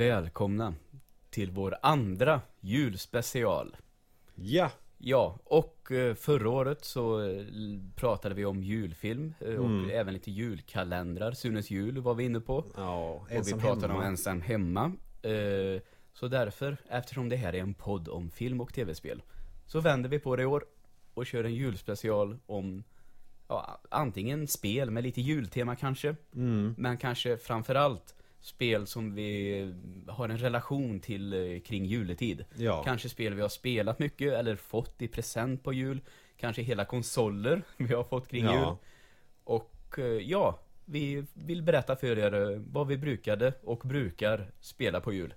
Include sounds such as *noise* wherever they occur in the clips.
välkomna till vår andra julspecial. Ja, Ja, och eh, förra året så eh, pratade vi om julfilm eh, och Mm. även lite julkalendrar. Sunes jul var vi inne på. ja Och vi pratade hemma. om ensam hemma. Så därför, eftersom det här är en podd om film och tv-spel, så vänder vi på det i år och kör en julspecial om ja, antingen spel med lite jultema kanske, Mm. men kanske framförallt spel som vi har en relation till eh, kring juletid. Ja, Kanske spel vi har spelat mycket eller fått i present på jul. Kanske hela konsoler *laughs* vi har fått kring Ja. jul. Och eh, ja, vi vill berätta för er eh, vad vi brukade och brukar spela på jul.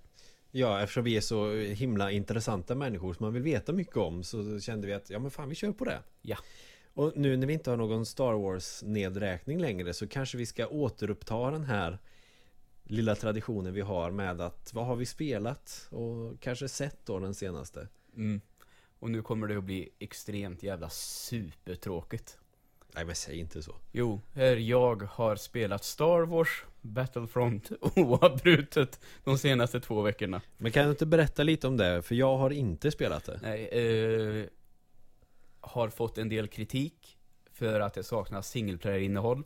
ja, eftersom vi är så himla intressanta människor som man vill veta mycket om så kände vi att ja men fan vi kör på det. Ja. Och nu när vi inte har någon Star Wars nedräkning längre så kanske vi ska återuppta den här lilla traditionen vi har med att vad har vi spelat och kanske sett då den senaste. Mm. Och nu kommer det att bli extremt jävla supertråkigt. Nej men säg inte så. Jo, här jag har spelat Star Wars Battlefront *laughs* oavbrutet de senaste två veckorna. Men kan du inte berätta lite om det? För jag har inte spelat det. Nej, eh, har fått en del kritik för att det saknas single player-innehåll.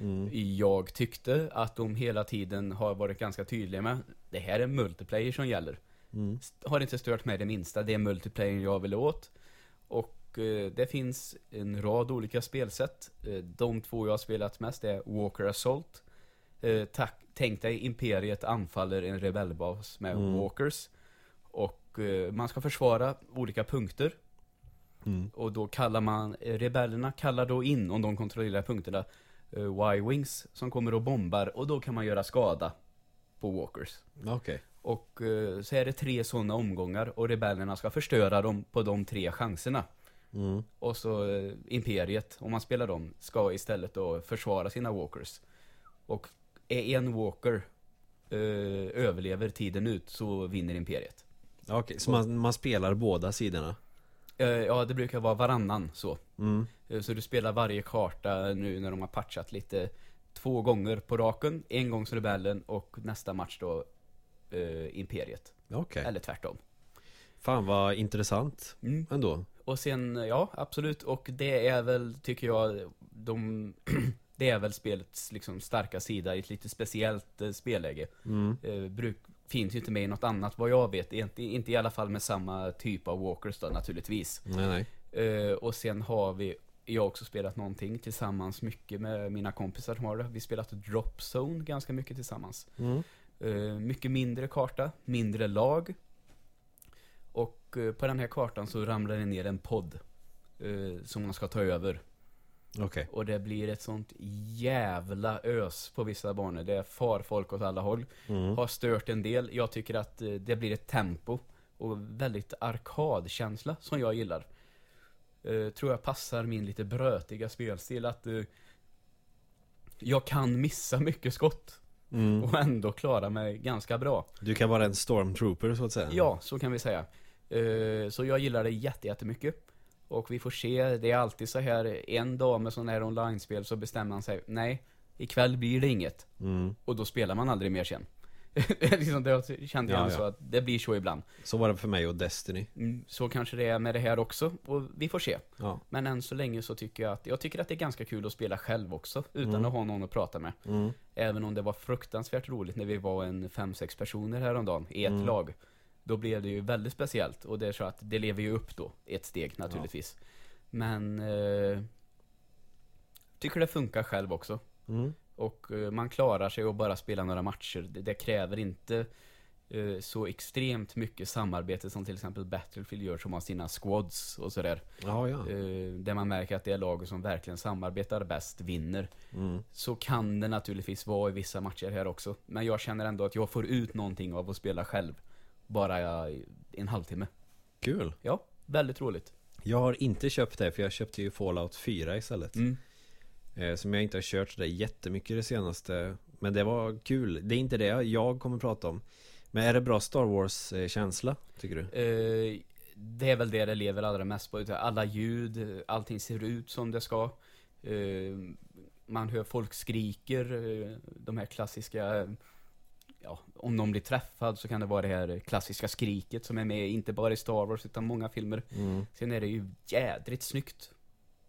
Mm. Jag tyckte att de hela tiden har varit ganska tydliga med det här är multiplayer som gäller. Mm. Har inte stört mig det minsta, det är multiplayer jag vill åt. Och eh, det finns en rad olika spelsätt. Eh, de två jag har spelat mest är Walker Assault. Eh, tack, tänk dig Imperiet anfaller en rebellbas med Mm. Walkers. Och eh, man ska försvara olika punkter. Mm. Och då kallar man, eh, rebellerna kallar då in, om de kontrollerar punkterna, Y-Wings som kommer och bombar och då kan man göra skada på Walkers. Okej. Och eh, så är det tre sådana omgångar och rebellerna ska förstöra dem på de tre chanserna. Mm. Och så eh, Imperiet, om man spelar dem, ska istället då försvara sina Walkers. Och är en Walker eh, överlever tiden ut så vinner Imperiet. Okej, så man, man spelar båda sidorna? Eh, ja, det brukar vara varannan så. Mm. Eh, Så du spelar varje karta nu när de har patchat lite två gånger på raken. En gång rebellen och nästa match då eh, Imperiet. Okej. Eller tvärtom. Fan vad intressant Mm. ändå. Och sen, ja absolut. Och det är väl, tycker jag, de *clears throat* Det är väl spelets liksom starka sida i ett lite speciellt eh, spelläge. Mm. Eh, bruk, finns ju inte med i något annat vad jag vet. Inte, inte i alla fall med samma typ av walkers då naturligtvis. Nej nej. Eh, och sen har vi jag har också spelat någonting tillsammans mycket med mina kompisar som har det. Vi har spelat Drop Zone ganska mycket tillsammans. Mm. Eh, mycket mindre karta, mindre lag. Och eh, på den här kartan så ramlar det ner en podd. Som man ska ta över. Okej. Och det blir ett sånt jävla ös på vissa banor. Det far folk åt alla håll. Mm. Har stört en del. Jag tycker att det blir ett tempo. Och väldigt arkadkänsla som jag gillar. Eh, tror jag passar min lite brötiga spelstil. Att eh, jag kan missa mycket skott. Mm. Och ändå klara mig ganska bra. Du kan vara en stormtrooper så att säga. Ja, så kan vi säga. Eh, Så jag gillar det jätte, jättemycket. Och vi får se, det är alltid så här, en dag med sådana här online-spel så bestämmer man sig, nej, ikväll blir det inget. Mm. Och då spelar man aldrig mer sen. *laughs* liksom det kände jag Ja, så att det blir så ibland. Så var det för mig och Destiny. Mm, så kanske det är med det här också, och vi får se. Ja. Men än så länge så tycker jag att, jag tycker att det är ganska kul att spela själv också, utan Mm. att ha någon att prata med. Mm. Även om det var fruktansvärt roligt när vi var en 5-6 personer häromdagen i ett Mm. lag. Då blev det ju väldigt speciellt och det är så att det lever ju upp då, ett steg naturligtvis. Men eh, tycker det funkar själv också. Och eh, man klarar sig att bara spela några matcher. Det, det kräver inte eh, så extremt mycket samarbete som till exempel Battlefield gör som har sina squads och sådär. Ja, ja. Eh, där man märker att det är laget som verkligen samarbetar bäst vinner. Mm. Så kan det naturligtvis vara i vissa matcher här också. Men jag känner ändå att jag får ut någonting av att spela själv. Bara en halvtimme. Kul. Ja, väldigt roligt. Jag har inte köpt det för jag köpte ju Fallout 4 istället. Mm. Eh, Som jag inte har kört sådär jättemycket det senaste. Men det var kul. Det är inte det jag kommer prata om. Men är det bra Star Wars-känsla, tycker du? Eh, det är väl det det lever allra mest på. Alla ljud, allting ser ut som det ska. Eh, man hör folk skriker, eh, de här klassiska ja, om någon blir träffad så kan det vara det här klassiska skriket som är med, inte bara i Star Wars utan många filmer. Mm. Sen är det ju jädrigt snyggt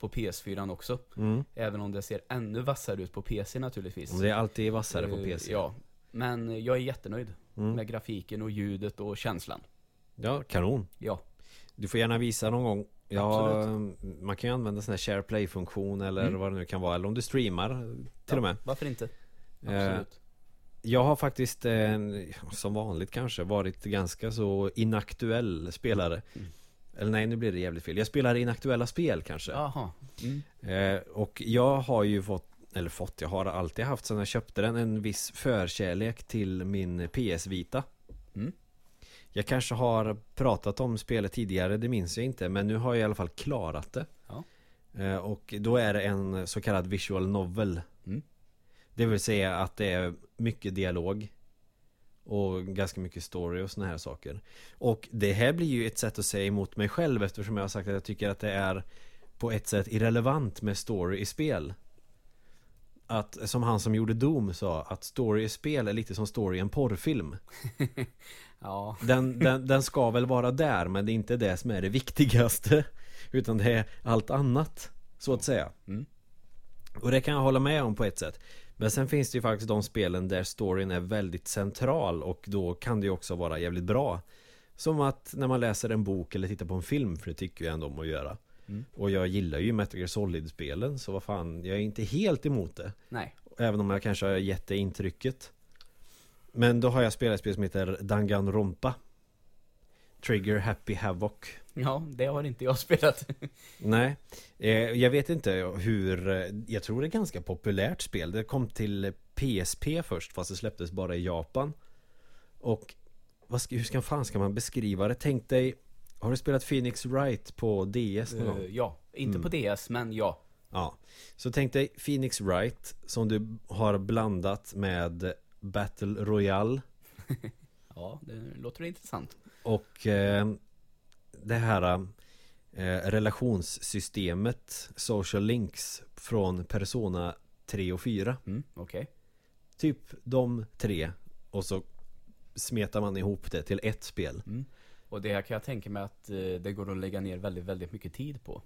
på PS4 också. Mm. Även om det ser ännu vassare ut på PC naturligtvis. Det är alltid vassare på Eh, PC. Ja, men jag är jättenöjd Mm. med grafiken och ljudet och känslan. Ja, kanon. Ja, Du får gärna visa någon gång. Ja, man kan ju använda sån här share play-funktion eller Mm. vad det nu kan vara. Eller om du streamar till och med. varför inte? Eh, Absolut. Jag har faktiskt, eh, som vanligt kanske, varit ganska så inaktuell spelare. Mm. Eller nej, nu blir det jävligt fel. Jag spelar inaktuella spel kanske. Jaha. Mm. Eh, och jag har ju fått, eller fått, jag har alltid haft sedan jag köpte den en viss förkärlek till min PS Vita. Mm. Jag kanske har pratat om spelet tidigare, det minns jag inte, men nu har jag i alla fall klarat det. Ja. Eh, och då är det en så kallad visual novel. Mm. Det vill säga att det är mycket dialog och ganska mycket story och såna här saker. Och det här blir ju ett sätt att säga emot mig själv eftersom jag har sagt att jag tycker att det är på ett sätt irrelevant med story i spel. Att, som han som gjorde Doom sa, att story i spel är lite som story i en porrfilm. *laughs* Ja, Den, den, den ska väl vara där, men det är inte det som är det viktigaste. Utan det är allt annat, så att säga. Mm. Och det kan jag hålla med om på ett sätt. Men sen finns det ju faktiskt de spelen där storyn är väldigt central och då kan det ju också vara jävligt bra. Som att när man läser en bok eller tittar på en film, för det tycker jag ändå om att göra. Mm. Och jag gillar ju Metal Gear Solid-spelen, så vad fan, jag är inte helt emot det. nej. Även om jag kanske har gett det intrycket Men då har jag spelat ett spel som heter Danganronpa Trigger Happy Havoc Ja, det har inte jag *laughs* spelat. Nej eh, Jag vet inte hur eh, Jag tror det är ett ganska populärt spel Det kom till PSP först fast det släpptes bara i Japan Och vad ska, Hur ska fan ska man beskriva det? Tänk dig Har du spelat Phoenix Wright på DS någon? Eh, ja, inte Mm. på DS, men ja. Ja Så tänk dig Phoenix Wright Som du har blandat med Battle Royale *laughs* Ja, det låter intressant. Och eh, det här eh, relationssystemet Social Links från Persona 3 och 4 Mm, okej. Typ de tre Och så smetar man ihop det till ett spel Mm. Och det här kan jag tänka mig att eh, det går att lägga ner väldigt, väldigt mycket tid på.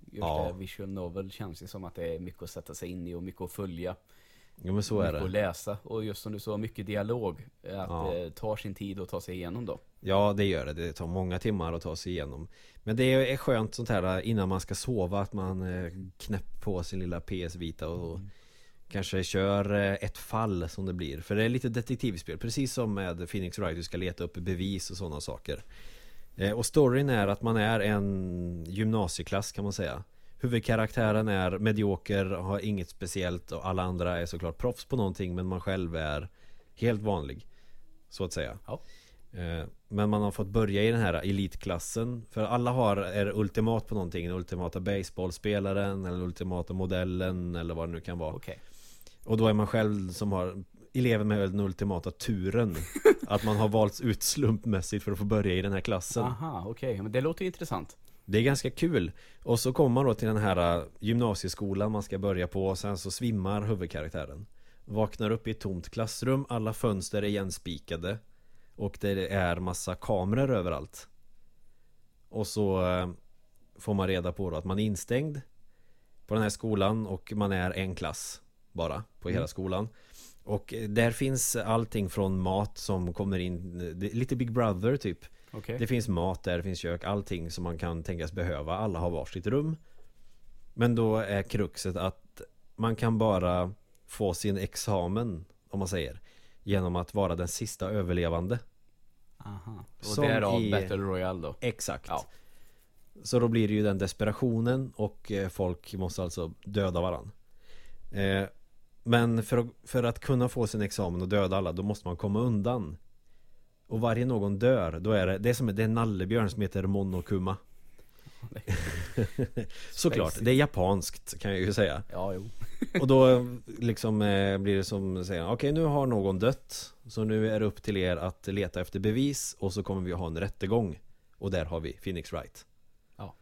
Just Ja. det visual novel känns ju som att det är mycket att sätta sig in i och mycket att följa. Jo men så är mycket att det läsa. Och just som du sa, mycket dialog. Att Ja. det tar sin tid att ta sig igenom då. Ja det gör det, det tar många timmar att ta sig igenom Men det är skönt sånt här innan man ska sova att man eh, knäpper på sin lilla PS Vita och Mm. Kanske kör eh, ett fall som det blir För det är lite detektivspel Precis som med Phoenix Wright Du ska leta upp bevis och sådana saker Eh, Och storyn är att man är en gymnasieklass kan man säga Huvudkaraktären är medioker, har inget speciellt och alla andra är såklart proffs på någonting men man själv är helt vanlig Så att säga Ja. Eh, Men man har fått börja i den här elitklassen För alla har, är ultimat på någonting Den ultimata baseballspelaren eller ultimata modellen eller vad det nu kan vara Okej. Och då är man själv som har Eleven med den ultimata turen *laughs* Att man har valts ut slumpmässigt för att få börja i den här klassen Aha, okej. Men det låter ju intressant. Det är ganska kul. Och så kommer man då till den här äh, gymnasieskolan man ska börja på och sen så svimmar huvudkaraktären. Vaknar upp i ett tomt klassrum, alla fönster är igenspikade Och det är massa kameror överallt. Och så äh, får man reda på då att man är instängd På den här skolan och man är en klass bara på hela Mm. skolan. Och äh, där finns allting från mat som kommer in Lite Big Brother typ Okej. det finns mat där, det finns kök, allting som man kan tänkas behöva Alla har varsitt rum Men då är kruxet att man kan bara få sin examen, om man säger Genom att vara den sista överlevande Aha. Och Som därav i- Battle Royale då. Exakt Ja. Så då blir det ju den desperationen och eh, folk måste alltså döda varann eh, Men för att, för att kunna få sin examen och döda alla, då måste man komma undan Och varje någon dör, då är det, det är som det är en nallebjörn som heter Monokuma. *laughs* Såklart, det är japanskt kan jag ju säga. Ja, jo. Och då liksom eh, blir det som säger Okej nu har någon dött. Så nu är det upp till er att leta efter bevis Och så kommer vi ha en rättegång. Och där har vi Phoenix Wright. Ja.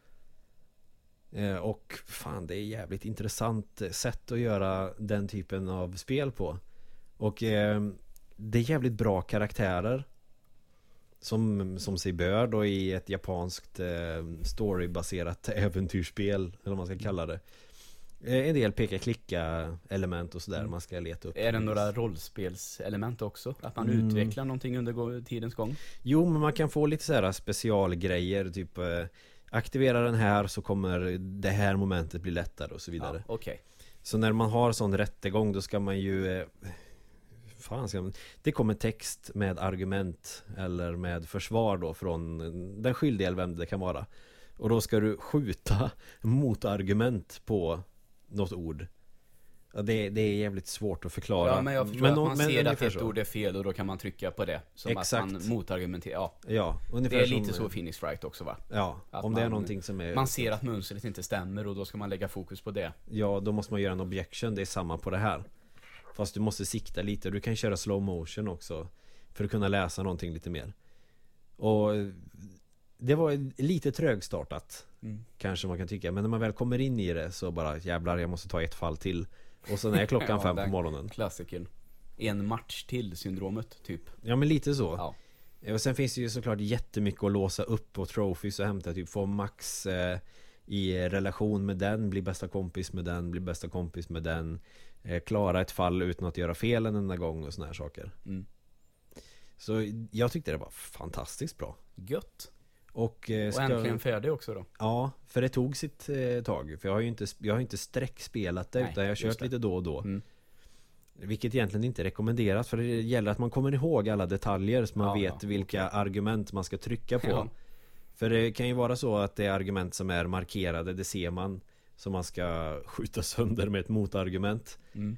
eh, Och fan det är jävligt intressant sätt att göra den typen av spel på. Och eh, det är jävligt bra karaktärer Som, som sig bör då i ett japanskt eh, storybaserat *laughs* äventyrsspel Eller vad man ska kalla det Eh, En del peka-klicka element och sådär Mm. man ska leta upp Är det några rollspelselement också? Att man Mm. utvecklar någonting under tidens gång? Jo men man kan få lite så här specialgrejer Typ eh, Aktivera den här så kommer det här momentet bli lättare och så vidare Ja, Okej. Så när man har sån rättegång då ska man ju eh, Fan ska man, Det kommer text med argument Eller med försvar då från den skyldige eller vem det kan vara Och då ska du skjuta *laughs* motargument på något ord ja, det, det är jävligt svårt att förklara Ja men jag förstår att nå- man ser att ett så. ord är fel och då kan man trycka på det. Som Exakt. att man motargumenterar. Ja, Ja, det är som, lite så Phoenix Wright också va? Ja, att om det är man- någonting som är Man ser att mönstret inte stämmer och då ska man lägga fokus på det. Ja, då måste man göra en objection, det är samma på det här Fast du måste sikta lite, du kan köra slow motion också För att kunna läsa någonting lite mer Och Det var lite trögstartat Mm. Kanske man kan tycka, men när man väl kommer in i det så bara Jävlar, jag måste ta ett fall till Och sen är *laughs* klockan Ja, fem på morgonen Klassikern. En match till syndromet, typ. Ja men lite så Ja. Och sen finns det ju såklart jättemycket att låsa upp och trophies och hämta Typ få max eh, i relation med den, bli bästa kompis med den, bli bästa kompis med den eh, Klara ett fall utan att göra fel en enda gång och såna här saker Mm. Så jag tyckte det var fantastiskt bra Gött. Och, eh, Och äntligen färdig också då. Ja, för det tog sitt eh, tag För jag har ju inte, jag har inte sträckspelat det Nej, utan jag har kört lite då och då Mm. Vilket egentligen inte är rekommenderat för det gäller att man kommer ihåg alla detaljer så man Ja, vet ja, vilka argument man ska trycka på Ja. För det kan ju vara så att det är argument som är markerade, det ser man Som man ska *laughs* skjuta sönder med ett motargument Mm.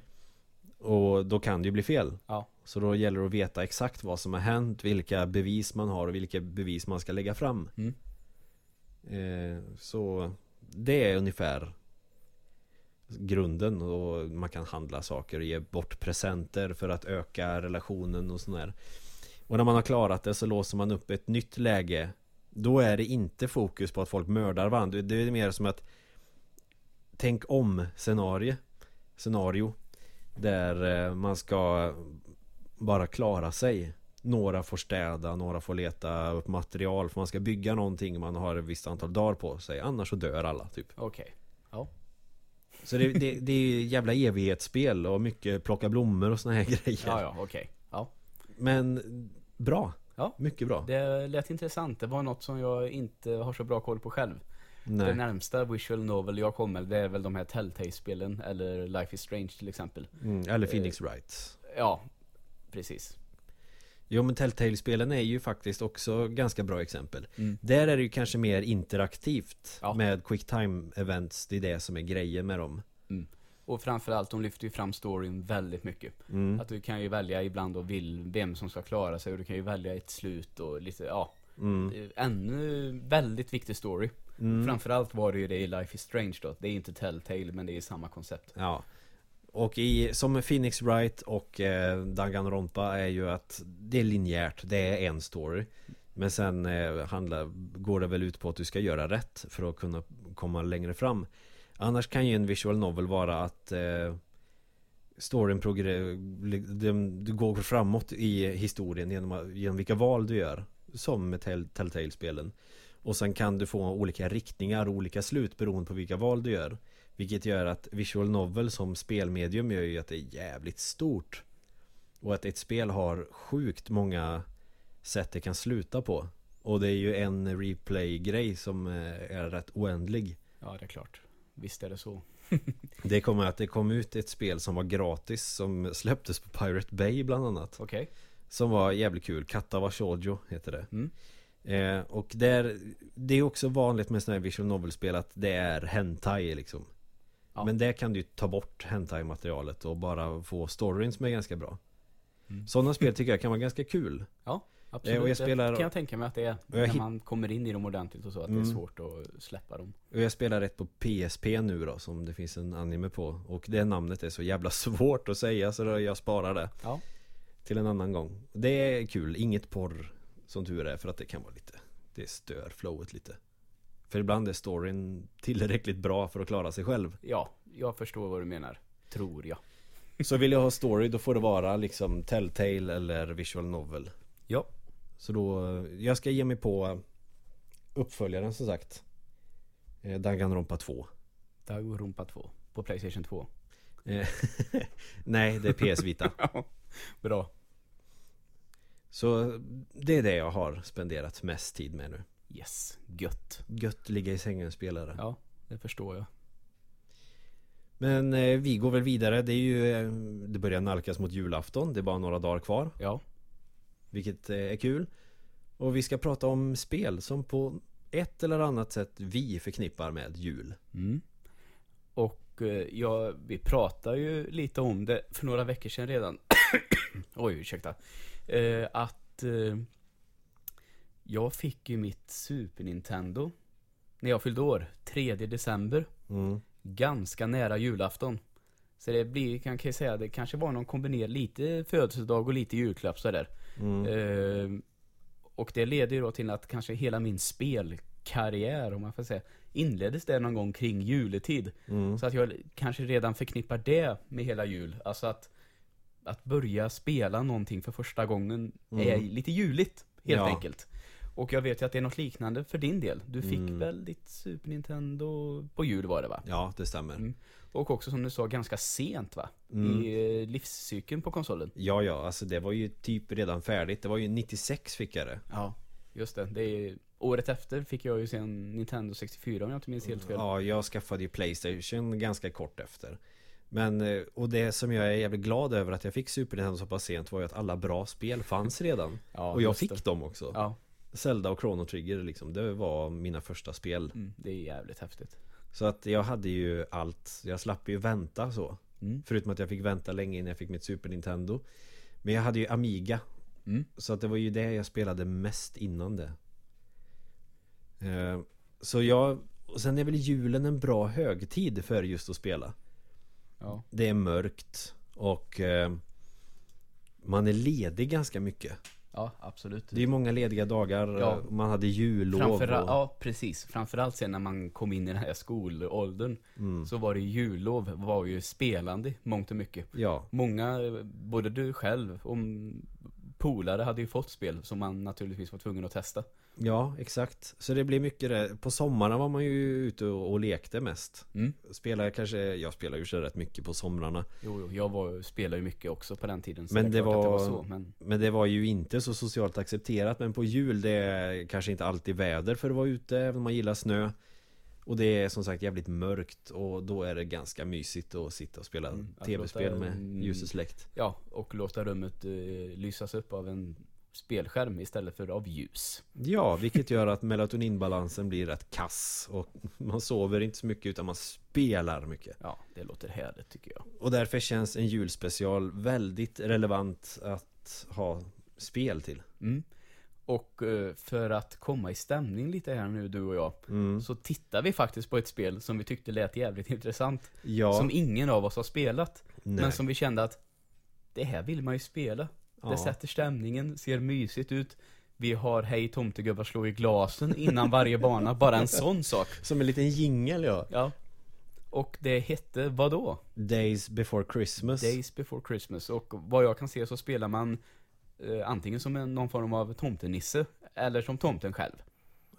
Och då kan det ju bli fel Ja. Så då gäller det att veta exakt vad som har hänt, vilka bevis man har och vilka bevis man ska lägga fram Mm. eh, Så det är ungefär grunden och man kan handla saker och ge bort presenter för att öka relationen och sådär Och när man har klarat det så låser man upp ett nytt läge Då är det inte fokus på att folk mördar varandra Det är mer som att Tänk om scenario Scenario Där eh, man ska bara klara sig Några får städa, några får leta upp material för man ska bygga någonting man har ett visst antal dagar på sig Annars så dör alla typ Okej. Ja. Så det, det, det är jävla evighetsspel och mycket plocka blommor och såna här *laughs* grejer Ja, ja, okej. Ja. Men bra Ja. Mycket bra Det lät intressant. Det var något som jag inte har så bra koll på själv. Det Nej. närmsta visual novel jag kommer, det är väl de här Telltale-spelen eller Life is Strange till exempel. Mm, eller Phoenix Wright Ja, precis. Jo men Telltale-spelen är ju faktiskt också ganska bra exempel Mm. Där är det ju kanske mer interaktivt Ja. Med quick time events Det är det som är grejen med dem Och framförallt, de lyfter ju fram storyn väldigt mycket. mm. Att du kan ju välja ibland och vill vem som ska klara sig och du kan ju välja ett slut och lite, ja. Mm. Det är Ännu väldigt viktig story. Mm. Framförallt var det ju det i Life is Strange då. Det är inte Telltale men det är samma koncept. Ja Och i, som Phoenix Wright och eh, Danganronpa är ju att Det är linjärt, det är en story Men sen eh, handlar, går det väl ut på att du ska göra rätt för att kunna komma längre fram Annars kan ju en visual novel vara att eh, Storyn Du går framåt i historien genom, genom vilka val du gör Som med Tell- Telltale-spelen Och sen kan du få olika riktningar och olika slut beroende på vilka val du gör Vilket gör att visual novel som spelmedium gör ju att det är jävligt stort Och att ett spel har sjukt många sätt det kan sluta på Och det är ju en replay-grej som eh, är rätt oändlig Ja, det är klart. Visst är det så. *laughs* Det kommer att det kom ut ett spel som var gratis Som släpptes på Pirate Bay bland annat Okej. Som var jävligt kul Katawa Shoujo heter det Mm. Eh, Och där Det är också vanligt med sådana här visual novel-spel att det är hentai liksom Ja. Men där kan du ju ta bort hentai-materialet och bara få storyn som är ganska bra Mm. Sådana spel tycker jag kan vara ganska kul Absolut. Eh, och jag spelar- Det kan jag tänka mig att det är. När man kommer in i dem ordentligt och så. Att det Mm. är svårt att släppa dem. Och jag spelar ett på PSP nu då Som det finns en anime på Och det namnet är så jävla *laughs* svårt att säga Så jag sparar det Ja. Till en annan gång Det är kul, inget porr Som tur är för att det kan vara lite Det stör flowet lite För ibland är storyn tillräckligt bra för att klara sig själv Ja, jag förstår vad du menar. Tror jag. Så vill jag ha story då får det vara liksom Telltale eller Visual Novel Ja. Så då, jag ska ge mig på uppföljaren som sagt eh, Danganronpa 2 Danganronpa 2 på Playstation 2. Eh, *laughs* Nej, det är PS Vita *laughs* Ja, bra. Så det är det jag har spenderat mest tid med nu Yes, gött. Gött ligga i sängen spelare Ja, det förstår jag. Men eh, vi går väl vidare Det är ju eh, Det börjar nalkas mot julafton Det är bara några dagar kvar Ja, Vilket eh, är kul Och vi ska prata om spel som på ett eller annat sätt vi förknippar med jul Mm. Och eh, ja, vi pratade ju lite om det för några veckor sedan redan. *coughs* Oj, ursäkta. Eh, att eh, jag fick ju mitt Super Nintendo när jag fyllde år, 3 december. mm. Ganska nära julafton. Så det blir, kan jag säga, det kanske var någon kombinerad, lite födelsedag och lite julklapp sådär. Mm. Eh, och det leder ju då till att kanske hela min spelkarriär, om man får säga, inleddes det någon gång kring juletid. Mm. Så att jag kanske redan förknippar det med hela jul. Alltså att, att börja spela någonting för första gången är Mm. lite juligt, helt Ja. enkelt. Och jag vet ju att det är något liknande för din del. Du fick Mm. väl ditt Super Nintendo på jul var det va? Ja, det stämmer Mm. Och också som du sa, ganska sent va? Mm. I eh, livscykeln på konsolen. Ja, ja, alltså det var ju typ redan färdigt Det var ju 96 fick jag det Ja, just det. det är, året efter fick jag ju sen Nintendo 64 om jag inte minns helt fel. Ja, jag skaffade ju Playstation ganska kort efter Men, eh, och det som jag är jävligt glad över att jag fick Super Nintendo så pass sent var ju att alla bra spel fanns redan. *laughs* Ja, Och jag fick det. dem också. Ja, Zelda och Chrono Trigger liksom, det var mina första spel. Mm, det är jävligt häftigt. Så att jag hade ju allt, jag slapp ju vänta så. Mm. Förutom att jag fick vänta länge innan jag fick mitt Super Nintendo. Men jag hade ju Amiga. Mm. Så att det var ju det jag spelade mest innan det. Eh, Så jag och Sen är väl julen en bra högtid för just att spela Ja. Det är mörkt och eh, Man är ledig ganska mycket ja, absolut. Det är många lediga dagar Ja. eh, Man hade jullov Framförallt, och, ja precis. Framförallt sen när man kom in i den här skolåldern mm, så var det jullov, var ju spelande mångt och mycket. Ja, Många, både du själv och polare hade ju fått spel som man naturligtvis var tvungen att testa. ja exakt Så det blir mycket det På sommarna var man ju ute och, och lekte mest Mm. Spelar kanske, jag spelar ju så rätt mycket på somrarna Jo, jo, jag var, spelade ju mycket också på den tiden. Men det, det att det var var- så. Men Men det var ju inte så socialt accepterat Men på jul det är kanske inte alltid väder för att vara ute Även om man gillar snö Och det är som sagt jävligt mörkt Och då är det ganska mysigt att sitta och spela Mm, tv-spel med mm. ljuset släckt ja, och låta rummet eh, lysas upp av en spelskärm istället för av ljus. Ja, vilket gör att melatoninbalansen blir rätt kass Och man sover inte så mycket utan man spelar mycket Ja, det låter härligt tycker jag. Och därför känns en julspecial väldigt relevant att ha spel till Mm. Och eh, för att komma i stämning lite här nu, du och jag, mm. så tittar vi faktiskt på ett spel som vi tyckte lät jävligt *laughs* intressant. Ja, Som ingen av oss har spelat, nej. men som vi kände att det här vill man ju spela. ja. Det sätter stämningen, ser mysigt ut. Vi har Hej tomtegubbar slå i glasen innan varje bana, bara en sån *laughs* sak. Som en liten jingel ja Ja. Och det hette vad då? Days before Christmas Days before Christmas. Och vad jag kan se så spelar man eh, antingen som en, någon form av tomtenisse eller som tomten själv.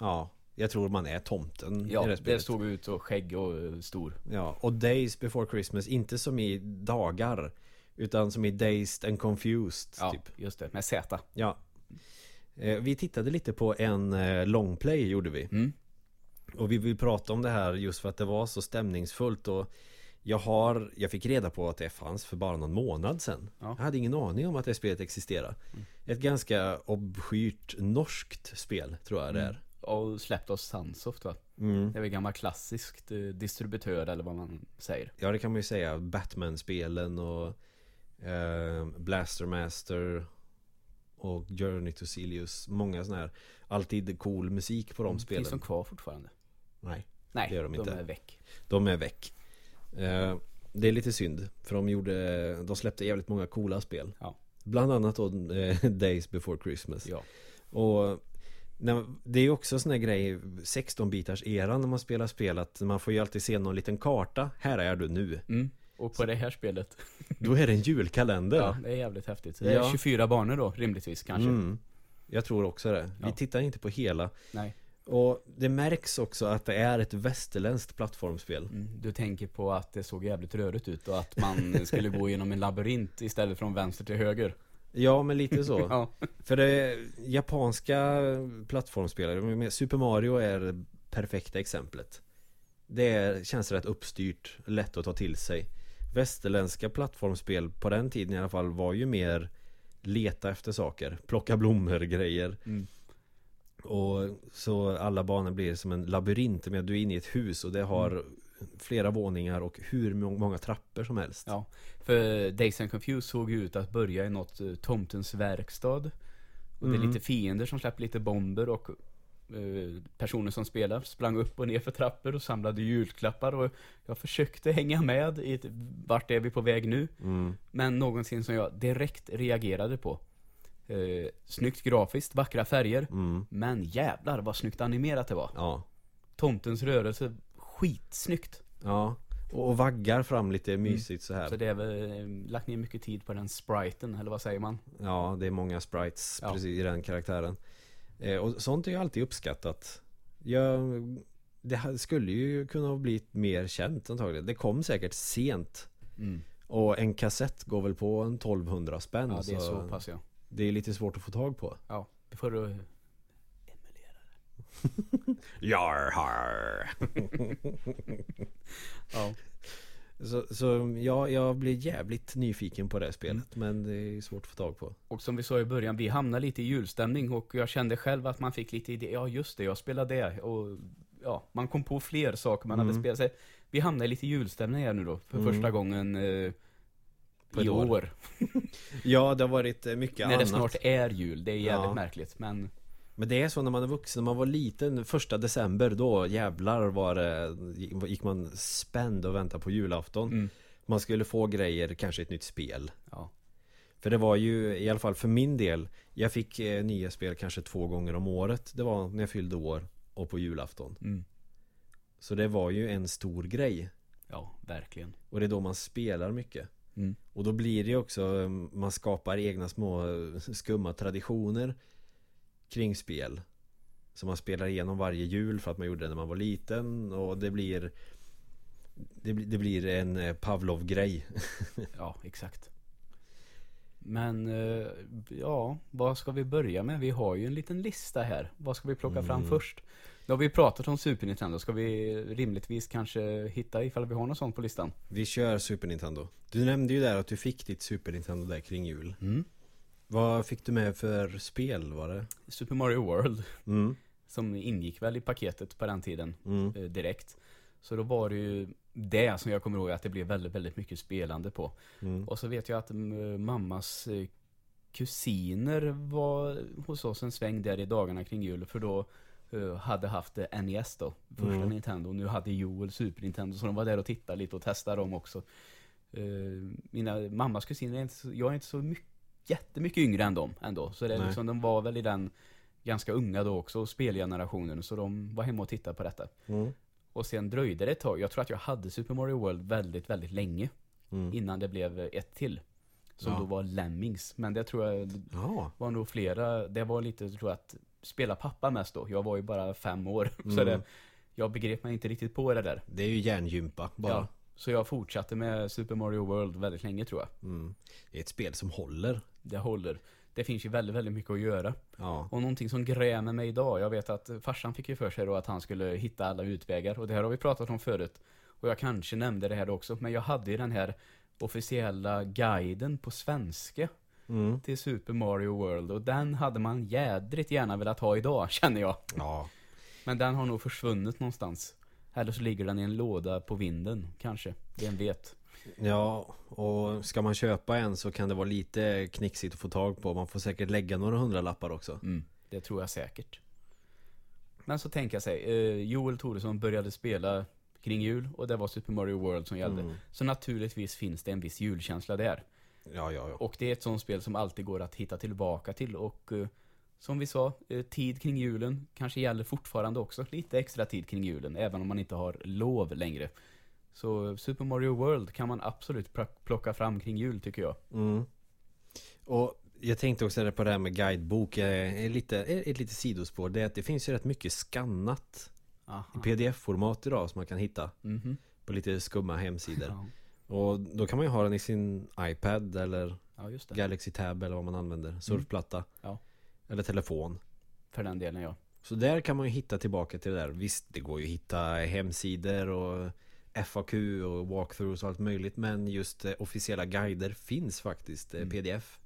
Ja, jag tror man är tomten i Ja, det det spelet. såg ut så skägg och eh, stor. Ja, och Days before Christmas, inte som i dagar Utan som i Dazed and Confused Ja, typ just det, med Z. Ja Eh, Vi tittade lite på en eh, longplay gjorde vi Mm. Och vi vill prata om det här just för att det var så stämningsfullt och Jag har, jag fick reda på att det fanns för bara någon månad sedan Ja. Jag hade ingen aning om att det spelet existerar Mm. Ett ganska obskyrt norskt spel tror jag det är Och släppt av Sunsoft va? mm. Det är väl gammal klassiskt eh, distributör eller vad man säger. Ja det kan man ju säga Batman-spelen och eh, Blaster Master Och Journey to Silius Många sådana här Alltid cool musik på de spelen Mm. Finns de kvar fortfarande? Nej, Nej, Det gör de de, inte. är väck. de är väck Det är lite synd För de gjorde De släppte jävligt många coola spel Ja. Bland annat då eh, *laughs* Days before Christmas Ja. Och Det är också sån här grej 16-bitars eran när man spelar spel att man får ju alltid se någon liten karta Här är du nu Mm. Och på det här spelet, Då är det en julkalender. ja, det är jävligt häftigt. Det är Ja. 24 banor då, rimligtvis kanske. Mm. Jag tror också det. Vi Ja. tittar inte på hela. Nej. Och det märks också att det är ett västerländskt plattformsspel. Mm, Du tänker på att det såg jävligt rörigt ut och att man *laughs* skulle gå genom en labyrint istället från vänster till höger. Ja, men lite så. *laughs* Ja. För det japanska plattformsspelare, Super Mario är det perfekta exemplet. Det känns rätt uppstyrt, lätt att ta till sig. Västerländska plattformsspel på den tiden i alla fall var ju mer leta efter saker, plocka blommor, grejer. Mm. Och så alla banor blir som en labyrint med att du är inne i ett hus och det har flera våningar och hur må- många trappor som helst. Ja, för Days and Confused såg ju ut att börja i något uh, tomtens verkstad. Och det är Mm. lite fiender som släpper lite bomber och eh, personer som spelar sprang upp och ner för trappor och samlade julklappar och jag försökte hänga med i ett, vart är vi på väg nu? Mm. Men någonting som jag direkt reagerade på. Eh, snyggt grafiskt, vackra färger. Mm. Men jävlar vad snyggt animerat det var. Ja. Tomtens rörelse, skitsnyggt. Ja. Och och vaggar fram lite mysigt så här. Så det är väl eh, lagt ner mycket tid på den spriten, eller vad säger man? Ja, det är många sprites Ja. precis i den karaktären. Eh, och sånt är ju alltid uppskattat. Jag, det ha- skulle ju kunna bli mer känt antagligen. Det kom säkert sent. Mm. Och en kassett går väl på en 1200 spänn. Ja, det är så pass ja. Det är lite svårt att få tag på. Ja, det får du *laughs* emulera Jar har. *laughs* Ja. Så, så ja, jag blir jävligt nyfiken på det här spelet. Men det är svårt att få tag på. Och som vi sa i början, vi hamnade lite i julstämning och jag kände själv att man fick lite idé. Ja, just det, jag spelade det. Och ja, man kom på fler saker man hade Mm. spelat. Så vi hamnade i lite julstämning här nu då, för Mm. första gången eh, På i år. år. *laughs* Ja, det har varit eh, mycket När annat. det snart är jul. Det är jävligt Ja. märkligt. Men Men det är så när man är vuxen, när man var liten första december då jävlar var det Gick man spänd och väntade på julafton mm, Man skulle få grejer, kanske ett nytt spel ja. För det var ju i alla fall för min del Jag fick eh, nya spel kanske två gånger om året Det var när jag fyllde år och på julafton Mm, Så det var ju en stor grej ja, verkligen. Och det är då man spelar mycket Mm. Och då blir det ju också eh, Man skapar egna små eh, skumma traditioner Kring spel Som man spelar igenom varje jul för att man gjorde det när man var liten Och det blir Det, det blir en eh, Pavlov-grej *laughs* Ja, exakt. Men, ja, vad ska vi börja med? Vi har ju en liten lista här. Vad ska vi plocka fram Mm. först? Nu har vi pratat om Super Nintendo. Ska vi rimligtvis kanske hitta ifall vi har något sånt på listan? Vi kör Super Nintendo Du nämnde ju där att du fick ditt Super Nintendo där kring jul Mm. Vad fick du med för spel var det? Super Mario World, Mm, som ingick väl i paketet på den tiden mm, eh, direkt. Så då var det ju det som jag kommer ihåg att det blev väldigt, väldigt mycket spelande på. mm. Och så vet jag att mm, mammas eh, kusiner var hos oss en sväng där i dagarna kring jul. För då hade haft eh, NES då, första Mm. Nintendo. Nu hade Joel Super Nintendo. Så de var där och tittade lite och testade dem också. Eh, mina mammas kusiner, är inte så, jag är inte så mycket, jättemycket yngre än dem ändå. Så det är liksom, de var väl i den ganska unga då också, spelgenerationen. Så de var hemma och tittade på detta. Mm, Och sen dröjde det ett tag. Jag tror att jag hade Super Mario World väldigt, väldigt länge. mm. Innan det blev ett till. Som Ja. då var Lemmings. Men det tror jag Ja, var nog flera. Det var lite, tror jag, att spela pappa mest då. Jag var ju bara fem år. *laughs* Så Mm. det, jag begrep mig inte riktigt på det där. det är ju hjärngympa bara Ja. Så jag fortsatte med Super Mario World väldigt länge tror jag. mm. Det är ett spel som håller Det håller. Det finns ju väldigt, väldigt mycket att göra. Ja, Och någonting som grämer mig idag. Jag vet att farsan fick ju för sig då att han skulle hitta alla utvägar. Och det här har vi pratat om förut. Och jag kanske nämnde det här också. Men jag hade ju den här officiella guiden på svenska. Mm. till Super Mario World och den hade man jädrigt gärna velat ha idag *laughs* känner jag. ja. Men den har nog försvunnit någonstans. Eller så ligger den i en låda på vinden kanske. Vem vet. Ja, och ska man köpa en så kan det vara lite knixigt att få tag på. Man får säkert lägga några hundralappar också. Mm, det tror jag säkert. Men så tänker jag sig, eh, Joel Toresson började spela kring jul och det var Super Mario World som gällde. Mm. Så naturligtvis finns det en viss julkänsla där. Ja, ja, ja. Och det är ett sånt spel som alltid går att hitta tillbaka till och eh, som vi sa, eh, tid kring julen kanske gäller fortfarande också. Lite extra tid kring julen, även om man inte har lov längre. Så Super Mario World kan man absolut plocka fram kring jul tycker jag. Mm. Och jag tänkte också på det här med guidebok, eh, lite, ett litet sidospår. Det är att det finns ju rätt mycket skannat i pdf-format idag som man kan hitta Mhm. på lite skumma hemsidor. Och då kan man ju ha den i sin iPad eller ja. Galaxy Tab eller vad man använder. Surfplatta. Ja. Eller telefon. För den delen ja. Så där kan man ju hitta tillbaka till det där. Visst, det går ju att hitta hemsidor och FAQ och walkthroughs och allt möjligt. Men just eh, officiella guider finns faktiskt, eh, Mm. pdf.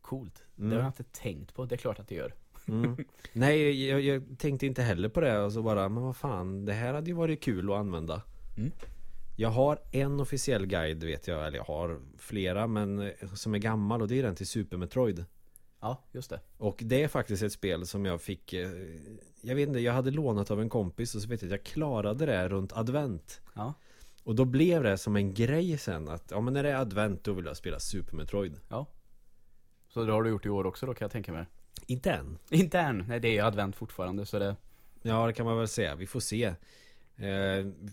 Coolt. Mm. Det har jag inte tänkt på. Det är klart att det gör. Mm. *laughs* Nej, jag, jag tänkte inte heller på det och så bara, men vad fan, det här hade ju varit kul att använda. Mm. Jag har en officiell guide vet jag, eller jag har flera, men eh, som är gammal och det är den till Super Metroid. Ja, just det. Och det är faktiskt ett spel som jag fick eh, Jag vet inte, jag hade lånat av en kompis och så vet jag att jag klarade det runt advent Ja. Och då blev det som en grej sen att Ja men när det är advent då vill jag spela Super Metroid Ja. Så det har du gjort i år också då kan jag tänka mig. Inte än Inte än. Nej, det är ju advent fortfarande så det... Ja det kan man väl säga, vi får se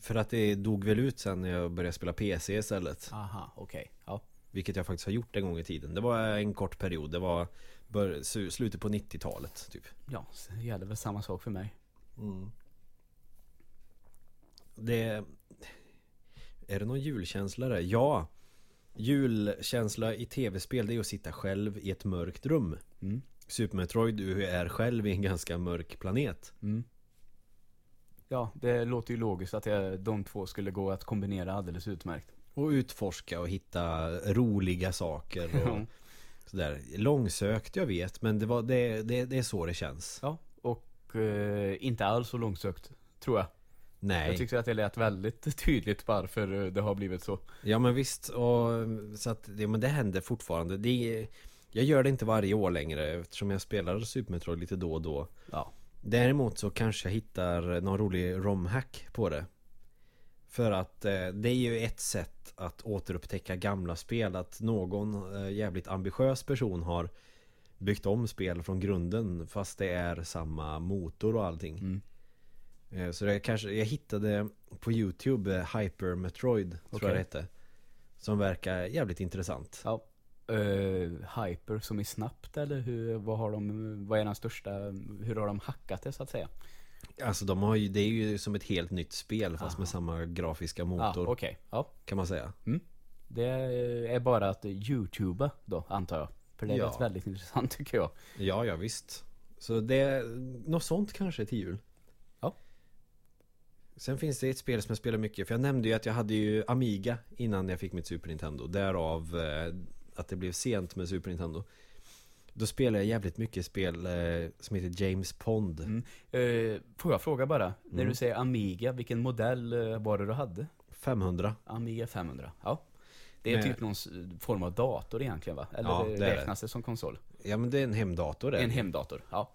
För att det dog väl ut sen när jag började spela PC istället Aha, okej. Ja. Vilket jag faktiskt har gjort en gång i tiden Det var en kort period, det var bör, slutet på 90-talet typ Ja, det gäller väl samma sak för mig. Mm. Det... Är det någon julkänsla där? Ja! Julkänsla i tv-spel det är att sitta själv i ett mörkt rum. Mm. Super Metroid, du är själv i en ganska mörk planet. Mm. Ja, det låter ju logiskt att det, de två skulle gå att kombinera alldeles utmärkt. Och utforska och hitta roliga saker och sådär. Långsökt, jag vet, men det, var, det, det, det är så det känns. Ja, och eh, inte alls så långsökt, tror jag. Nej. Jag tyckte att det lät väldigt *laughs* tydligt varför det har blivit så. Ja men visst, och så att det, men det händer fortfarande. Det, jag gör det inte varje år längre eftersom jag spelar Super Metroid lite då och då. Ja. Däremot så kanske jag hittar någon rolig romhack på det. För att eh, det är ju ett sätt att återupptäcka gamla spel. Att någon eh, jävligt ambitiös person har byggt om spel från grunden fast det är samma motor och allting. Mm. Eh, Så det kanske, jag hittade på Youtube eh, Hyper Metroid tror Okej. jag det hette. Som verkar jävligt intressant. Ja. Eh, hyper som är snabbt eller hur, vad har de, vad är den största, hur har de hackat det så att säga? Alltså de har ju, det är ju som ett helt nytt spel fast Aha. med samma grafiska Ja, motor okej. Ja. kan man säga. Det är bara att youtuba då, antar jag. För det är Ja. väldigt intressant tycker jag. Ja, ja visst. Så det, något sånt kanske till jul. Ja. Sen finns det ett spel som jag spelar mycket, för jag nämnde ju att jag hade ju Amiga innan jag fick mitt Super Nintendo. Därav eh, att det blev sent med Super Nintendo. Då spelade jag jävligt mycket spel eh, som heter James Pond. Mm. Eh, får jag fråga bara, när Mm. du säger Amiga, vilken modell eh, var det du hade? 500. Amiga 500, ja. Det är Men- typ någon form av dator egentligen va? Eller Ja, det det räknas det som konsol? Ja men det är en hemdator det. En hemdator, ja.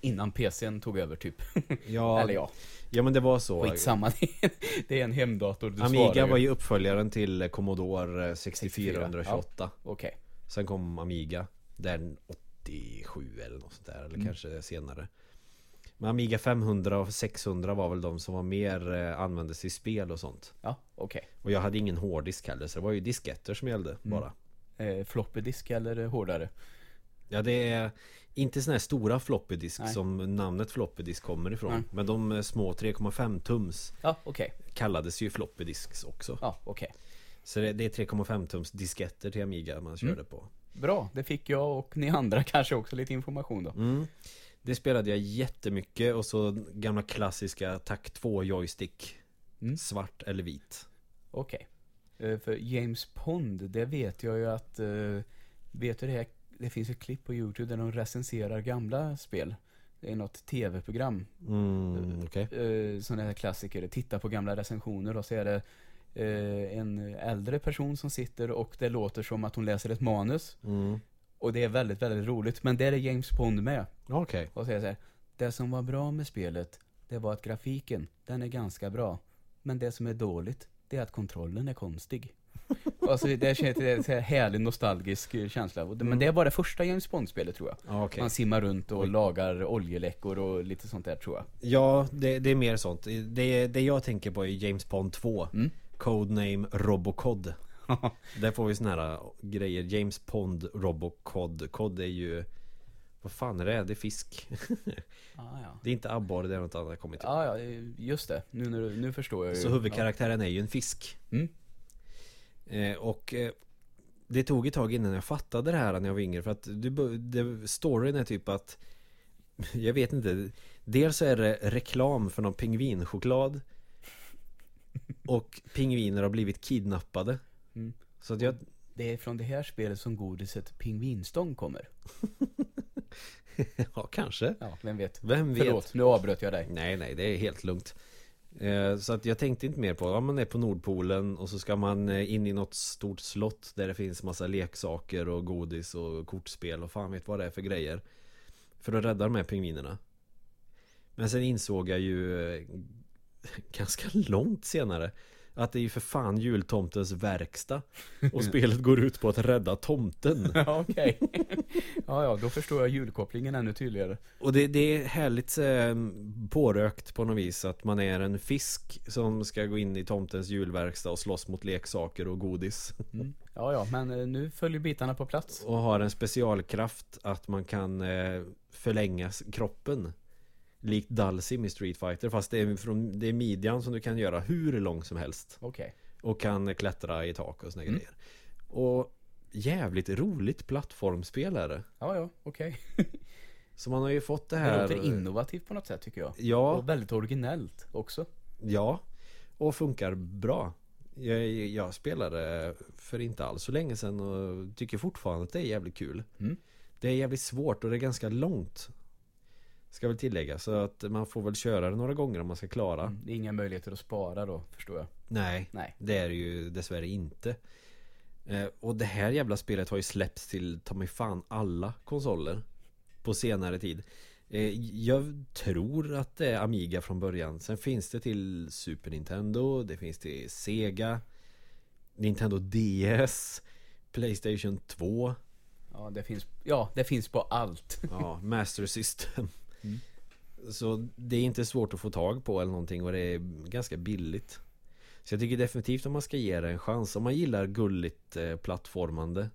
Innan PCn tog över typ. *laughs* Ja, Eller ja, ja men det var så. skitsamma. *laughs* det är en hemdator, du Amiga var ju uppföljaren till Commodore 64, 6428. Okej. Sen kom Amiga Den 87 eller något sånt där Eller Mm. kanske senare Men Amiga 500 och 600 var väl de som var mer eh, användes i spel och sånt Ja, okej. Och jag hade ingen hårddisk heller så det var ju disketter som gällde Mm. bara Eh, floppy disk eller eh, hårdare? Ja det är inte såna här stora floppy disk Nej. som namnet floppy disk kommer ifrån Nej. Men de eh, små 3,5 tums Ja, okej. kallades ju floppy disks också Ja, okej. Så det, det är 3,5 tums disketter till Amiga man körde Mm. på Bra, det fick jag och ni andra *laughs* kanske också lite information då. Mm. Det spelade jag jättemycket och så gamla klassiska TAC 2 joystick Mm. Svart eller vit Okej. Eh, För James Pond, det vet jag ju att, eh, vet du det, här, det finns ett klipp på YouTube där de recenserar gamla spel. Det är något tv-program. mm, Okej Eh, Sådana här klassiker, titta på gamla recensioner och så är det eh, en äldre person som sitter och det låter som att hon läser ett manus. mm. Och det är väldigt, väldigt roligt. Men där är James Pond med. Okej Och säger så här, det som var bra med spelet, det var att grafiken, den är ganska bra. Men det som är dåligt, det är att kontrollen är konstig. *laughs* alltså det känns det är en härlig nostalgisk eh, känsla. Men det är bara det första James Bond-spelet tror jag. Ja, okej. Man simmar runt och lagar oljeläckor och lite sånt där tror jag. Ja, det, det är mer sånt det, det jag tänker på är James Bond 2 Mm. Codename Robocod *laughs* Där får vi såna här äh, grejer James Pond Robocod Cod är ju Vad fan är det? Det är fisk *laughs* Ah, ja. Det är inte abborre, det är något annat jag kommit till Ja, ja, just det. Nu, du- nu förstår jag ju. Så huvudkaraktären är ju en fisk Mm. Eh, Och eh, Det tog ett tag innan jag fattade det här när jag var yngre För att du, det, storyn är typ att *laughs* Jag vet inte Dels så är det reklam för någon pingvinchoklad Och pingviner har blivit kidnappade Mm. Så att jag Det är från det här spelet som godiset Pingvinstång kommer. *laughs* Ja kanske Ja, vem vet. Vem vet? Förlåt, nu avbröt jag dig. Nej nej det är helt lugnt Eh, så att jag tänkte inte mer på Ja man är på Nordpolen och så ska man eh, in i något stort slott Där det finns massa leksaker och godis och kortspel och fan vet vad det är för grejer För att rädda de här pingvinerna. Men sen insåg jag ju eh, *laughs* Ganska långt senare att det är ju för fan jultomtens verkstad *laughs* Och spelet går ut på att rädda tomten *laughs* Ja, okej. ja, ja, då förstår jag julkopplingen ännu tydligare. Och det, det är härligt eh, pårökt på något vis att man är en fisk som ska gå in i tomtens julverkstad och slåss mot leksaker och godis. Mm. Ja, ja, men eh, nu följer bitarna på plats. Och har en specialkraft att man kan eh, förlänga kroppen. Likt Dalsim i Street Fighter fast det är, från, det är midjan som du kan göra hur lång som helst. Okej. Och kan klättra i tak och såna Mm. grejer. Och jävligt roligt plattformsspel är det. Ja, ja, okej. Så man har ju fått det Det här. låter innovativt på något sätt tycker jag. Ja. Och väldigt originellt också. Ja, och funkar bra. Jag, jag spelade för inte alls så länge sedan och tycker fortfarande att det är jävligt kul. Mm. Det är jävligt svårt och det är ganska långt. Ska väl tillägga så att man får väl köra det några gånger om man ska klara. Mm. Det är inga möjligheter att spara då, förstår jag. Nej, Nej. det är det ju dessvärre inte. Eh, och det här jävla spelet har ju släppts till ta mig fan alla konsoler på senare tid. Eh, jag tror att det är Amiga från början. Sen finns det till Super Nintendo, det finns till Sega, Nintendo DS, Playstation 2, Ja, det finns, ja, det finns på allt. ja, Master System. *laughs* Mm. Så det är inte svårt att få tag på eller någonting och det är ganska billigt. Så jag tycker definitivt om man ska ge det en chans. Om man gillar gulligt eh, plattformande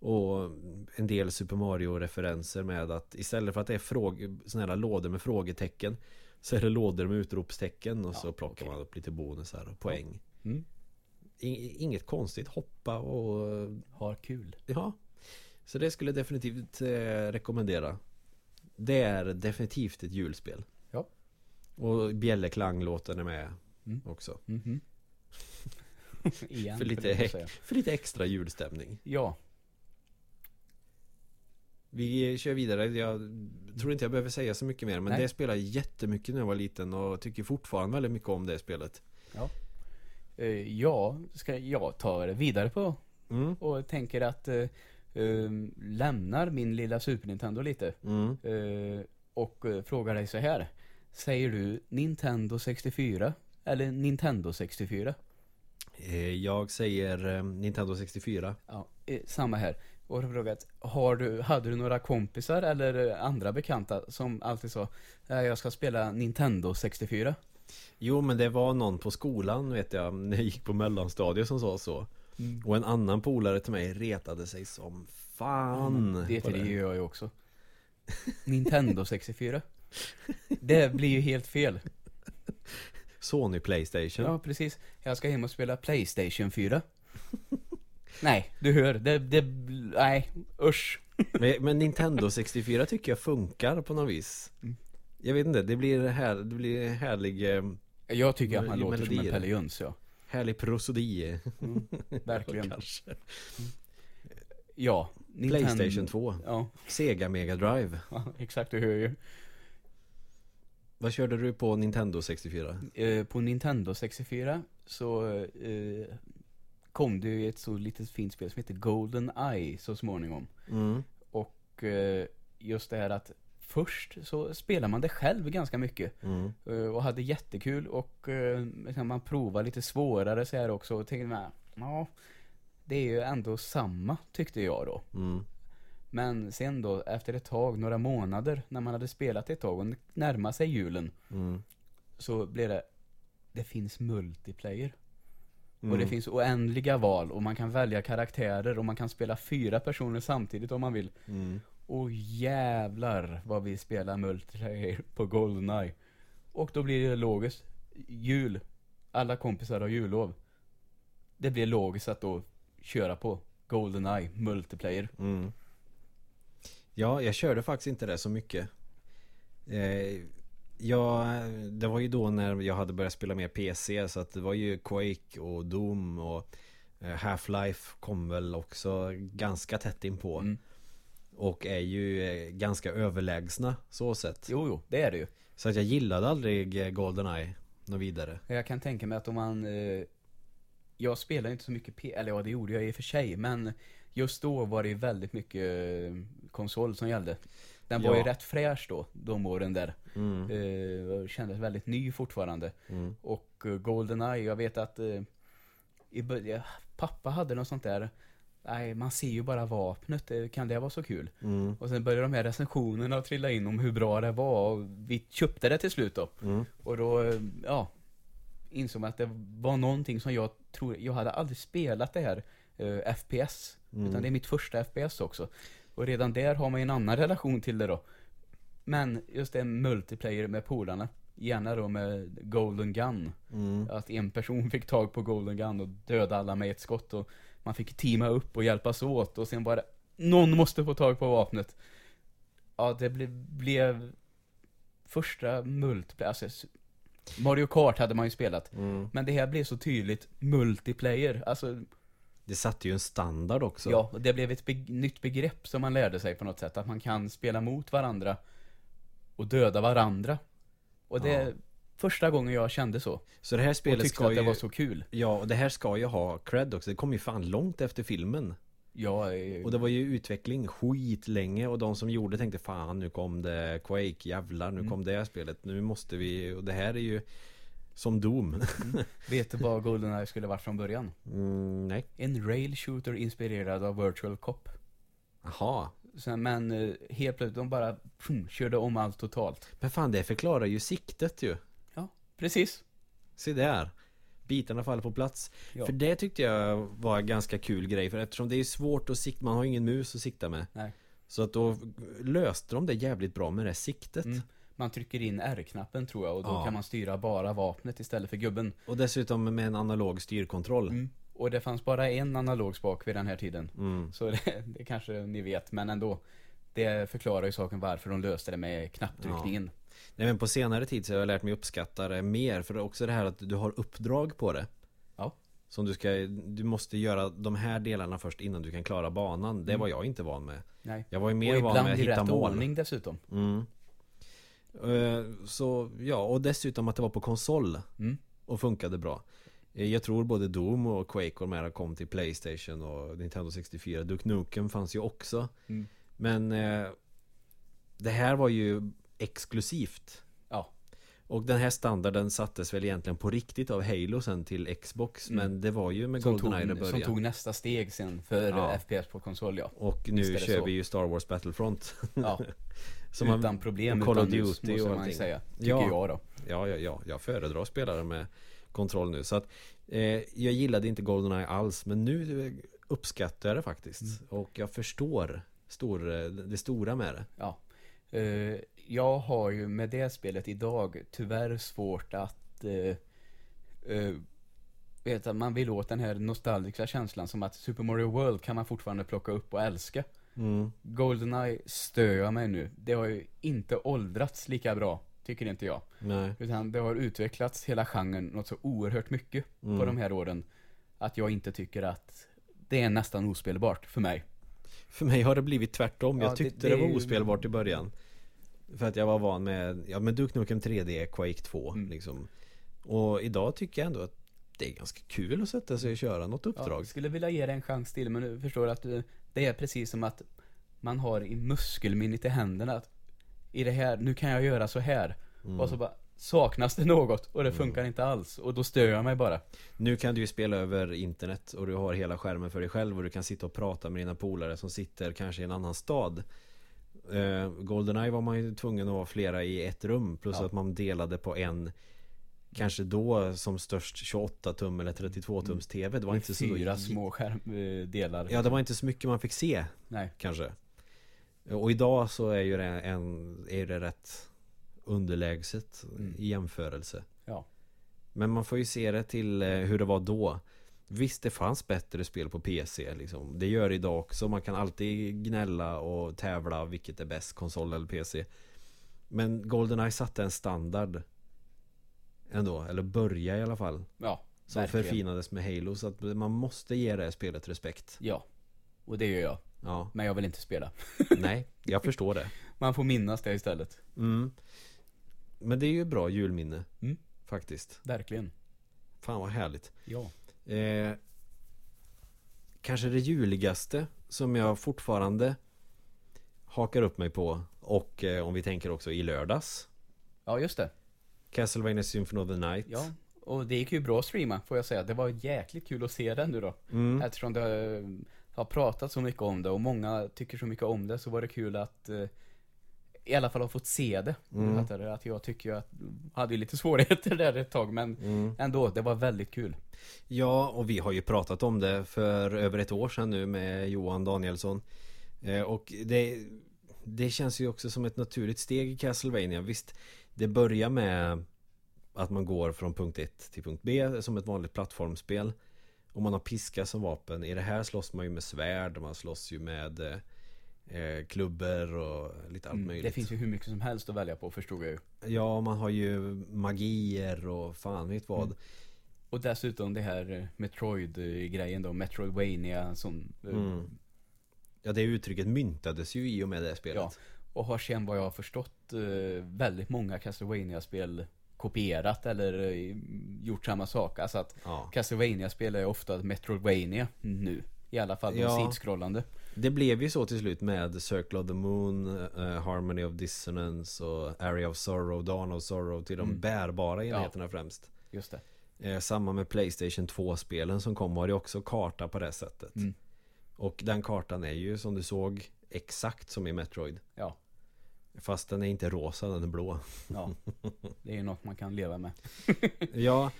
och en del Super Mario-referenser med att istället för att det är fråg- såna här lådor med frågetecken så är det lådor med utropstecken och Ja, så plockar okej. man upp lite bonusar och poäng. Mm. Inget konstigt, hoppa och Har kul. Ja Så det skulle jag definitivt eh, rekommendera Det är definitivt ett julspel Ja. Och Bjällerklang-låten är med Mm. också Mhm. *laughs* Igen, För lite. För lite extra julstämning Ja, Vi kör vidare Jag tror inte jag behöver säga så mycket mer Men Nej. det spelade jag jättemycket när jag var liten Och tycker fortfarande väldigt mycket om det spelet eh, ja, ska jag ta det vidare på Mm, och tänker att eh, eh, lämnar min lilla Super Nintendo lite mm. eh, och eh, frågar dig så här. Säger du Nintendo 64 eller Nintendo 64? Eh, Jag säger eh, Nintendo 64 Ja, samma här. Och har frågat, har du, hade du några kompisar eller andra bekanta som alltid sa "Eh, jag ska spela Nintendo 64? Jo men det var någon på skolan vet jag *laughs* När jag gick på mellanstadiet som sa så Och en annan polare till mig retade sig som fan Det, på det gör jag ju också. *laughs* Nintendo 64. Det blir ju helt fel. Sony Playstation Ja, precis. Jag ska hem och spela Playstation 4. Nej, du hör. Det, det, nej, usch. men, men Nintendo 64 tycker jag funkar på något vis Mm. Jag vet inte, det blir, här, det blir härlig eh, Jag tycker att man låter som en. Pelle Jöns, ja. Härlig prosodi Mm, verkligen. *laughs* Kanske Ja. Nintendo- Playstation 2 Ja, Sega Mega Drive *laughs* ja, exakt, du hör ju. Vad körde du på Nintendo 64? Eh, på Nintendo 64 så eh, kom det ju ett så litet fint spel som heter Golden Eye så småningom. Mm. Och eh, just det här att först så spelar man det själv ganska mycket. Mm. eh, Och hade jättekul och eh, liksom man provar lite svårare så här också och tänkte man, ja, det är ju ändå samma tyckte jag då. Mm. Men sen då efter ett tag, några månader, när man hade spelat ett tag och närmade sig julen Mm. så blev det, det finns multiplayer. Och det finns oändliga val och man kan välja karaktärer och man kan spela fyra personer samtidigt om man vill. Mm. Och jävlar vad vi spelar multiplayer på Goldeneye. Och då blir det logiskt. Jul. Alla kompisar har jullov. Det blir logiskt att då köra på Goldeneye multiplayer. Mm. Ja, jag körde faktiskt inte det så mycket. Eh, ja, det var ju då när jag hade börjat spela mer PC så att det var ju Quake och Doom och eh, Half-Life kom väl också ganska tätt inpå. Mm. Och är ju eh, ganska överlägsna så sett. Jo, jo, det är det ju. Så att jag gillade aldrig eh, Goldeneye något vidare. Jag kan tänka mig att om man eh, Jag spelar inte så mycket P eller ja det gjorde jag i och för sig men Just då var det ju väldigt mycket eh, konsol som gällde Den var Ja. ju rätt fräsch då, de åren där Mm. eh, Kändes väldigt ny fortfarande Mm. Och Goldeneye, jag vet att eh, i början, Pappa hade något sånt där Nej, man ser ju bara vapnet, kan det vara så kul? Mm. Och sen började de här recensionerna att trilla in om hur bra det var och vi köpte det till slut då Mm. och då, ja Insåg man att det var någonting som jag tror, jag hade aldrig spelat det här eh, FPS Mm. Utan det är mitt första FPS också Och redan där har man ju en annan relation till det då Men just det multiplayer med polarna Gärna då med Golden Gun Mm. Att en person fick tag på Golden Gun och döda alla med ett skott och Man fick teama upp och hjälpas åt och sen bara Någon måste få tag på vapnet Ja det ble, blev Första multiplayer alltså, Mario Kart hade man ju spelat Mm. Men det här blev så tydligt multiplayer Alltså Det satte ju en standard också. ja, och det blev ett beg- nytt begrepp som man lärde sig på något sätt Att man kan spela mot varandra Och döda varandra Och det Ja. Första gången jag kände så Så det här Och spelet tyckte ska att det ju... var så kul Ja, och det här ska ju ha cred också. Det kom ju fan långt efter filmen. Ja, eh, Och det var ju utveckling skitlänge och de som gjorde tänkte fan nu kom det Quake, jävlar nu Mm. kom det här spelet. Nu måste vi, och det här är ju som Doom. *laughs* Vet du vad Goldeneye skulle varit från början? Mm, nej. En rail shooter inspirerad av Virtual Cop. Jaha. Men eh, helt plötsligt, de bara pum, körde om allt totalt. Men fan det förklarar ju siktet ju. Precis. Se där. Bitarna faller på plats. Ja. För det tyckte jag var en ganska kul grej. För eftersom det är svårt att sikta, man har ingen mus att sikta med. Nej. Så att då löste de det jävligt bra med det siktet. Mm. Man trycker in R-knappen tror jag och då Ja. kan man styra bara vapnet istället för gubben. Och dessutom med en analog styrkontroll. Mm. Och det fanns bara en analog spak vid den här tiden. Mm. Så det, *laughs* det kanske ni vet, men ändå. Det förklarar ju saken varför de löste det med knapptryckningen. Nej men på senare tid så har jag lärt mig uppskatta det mer För det är också det här att du har uppdrag på det Ja. Som du ska, du måste göra de här delarna först innan du kan klara banan Det Mm. var jag inte van med Nej. Jag var ju Och mer van med att hitta mål ordning dessutom. mm. Eh, Så ja, och dessutom att det var på konsol Mm. Och funkade bra Eh, Jag tror både Doom och Quake och de här kom till Playstation och Nintendo 64 Duke Nukem fanns ju också Mm. Men eh, Det här var ju exklusivt Ja. Och den här standarden sattes väl egentligen på riktigt av Halo sen till Xbox Mm. Men det var ju med Goldeneye i början som tog nästa steg sen för Ja. FPS på konsol ja. Och nu kör så. vi ju Star Wars Battlefront Ja, *laughs* Som man- utan problem, och Call utan Duty måste och man ju säga. Tycker Ja. jag då. Ja, ja, ja, jag föredrar spelare med kontroll nu Så att eh, Jag gillade inte Goldeneye alls Men nu eh, uppskattar jag det faktiskt Mm. Och jag förstår stor, eh, det stora med det Ja. Eh, jag har ju med det spelet idag tyvärr svårt att uh, vet att man vill åt den här nostalgiska känslan som att Super Mario World kan man fortfarande plocka upp och älska. mm. Goldeneye stör jag mig nu. Det har ju inte åldrats lika bra, tycker inte jag. Nej Utan det har utvecklats hela genren något så oerhört mycket Mm. på de här åren. Att jag inte tycker att det är nästan ospelbart för mig. För mig har det blivit tvärtom Ja, Jag det- tyckte det det, är var ospelbart i början För att jag var van med Ja men Duke Nukem 3D, Quake 2 Mm. liksom Och idag tycker jag ändå att Det är ganska kul att sätta sig och köra något Ja, uppdrag jag skulle vilja ge det en chans till men du förstår att du, det är precis som att man har i muskelminnet i händerna att i det här, nu kan jag göra så här. Mm. Och så bara saknas det något och det funkar inte alls och då stör jag mig bara. Nu kan du ju spela över internet och du har hela skärmen för dig själv och du kan sitta och prata med dina polare som sitter kanske i en annan stad uh, Goldeneye var man ju tvungen att vara flera i ett rum Plus Ja. att man delade på en Kanske då som störst 28 tum eller 32 tums TV Det var inte så Fyra små skärmdelar. Ja det var inte så mycket man fick se Nej. kanske Och idag så är ju det en Är det rätt Underlägset Mm. i jämförelse Ja. Men man får ju se det till eh, hur det var då Visst det fanns bättre spel på PC liksom Det gör det idag också Man kan alltid gnälla och tävla vilket är bäst konsol eller PC Men Goldeneye satte en standard Ändå, eller börja i alla fall Ja. Som verkligen. förfinades med Halo Så att man måste ge det här spelet respekt Ja. Och det gör jag. Ja, Men jag vill inte spela. *laughs* nej, jag förstår det Man får minnas det istället. mm. Men det är ju bra julminne Mm. Faktiskt Verkligen. Fan vad härligt Ja. Eh, kanske det juligaste som jag fortfarande hakar upp mig på och eh, om vi tänker också i lördags Ja, just det. Castlevania Symphony of the Night Ja. Och det gick ju bra att streama, får jag säga. Det var jäkligt kul att se den nu då. mm. Eftersom det har pratat så mycket om det och många tycker så mycket om det så var det kul att eh, i alla fall ha fått se det. Mm. Fattar du? Att jag tycker att, hade lite svårigheter där ett tag men Mm. ändå, det var väldigt kul. Ja, och vi har ju pratat om det för över ett år sedan nu med Johan Danielsson eh, Och det, det känns ju också som ett naturligt steg i Castlevania Visst, det börjar med att man går från punkt 1 till punkt B som ett vanligt plattformsspel Och man har piska som vapen I det här slåss man ju med svärd, man slåss ju med eh, klubbor och lite allt Mm, möjligt det finns ju hur mycket som helst att välja på förstod jag ju. Ja, man har ju magier och fan vet vad Mm. Och dessutom det här eh, Metroid-grejen då, Metroidvania som eh, Mm. Ja det uttrycket myntades ju i och med det spelet Ja. Och har sen vad jag har förstått eh, väldigt många Castlevania-spel kopierat eller gjort samma sak. Alltså att Ja. Castlevania-spel är ofta Metroidvania nu. I alla fall de Ja. sidskrollande. Det blev ju så till slut med Circle of the Moon, eh, Harmony of Dissonance och Area of Sorrow, Dawn of Sorrow till de Mm. bärbara enheterna främst. Just det. Eh, samma med Playstation 2-spelen som kom var det också karta på det sättet. Mm. Och den kartan är ju som du såg exakt som i Metroid. Ja. Fast den är inte rosa, den är blå. Ja. *laughs* Det är ju något man kan leva med. ja,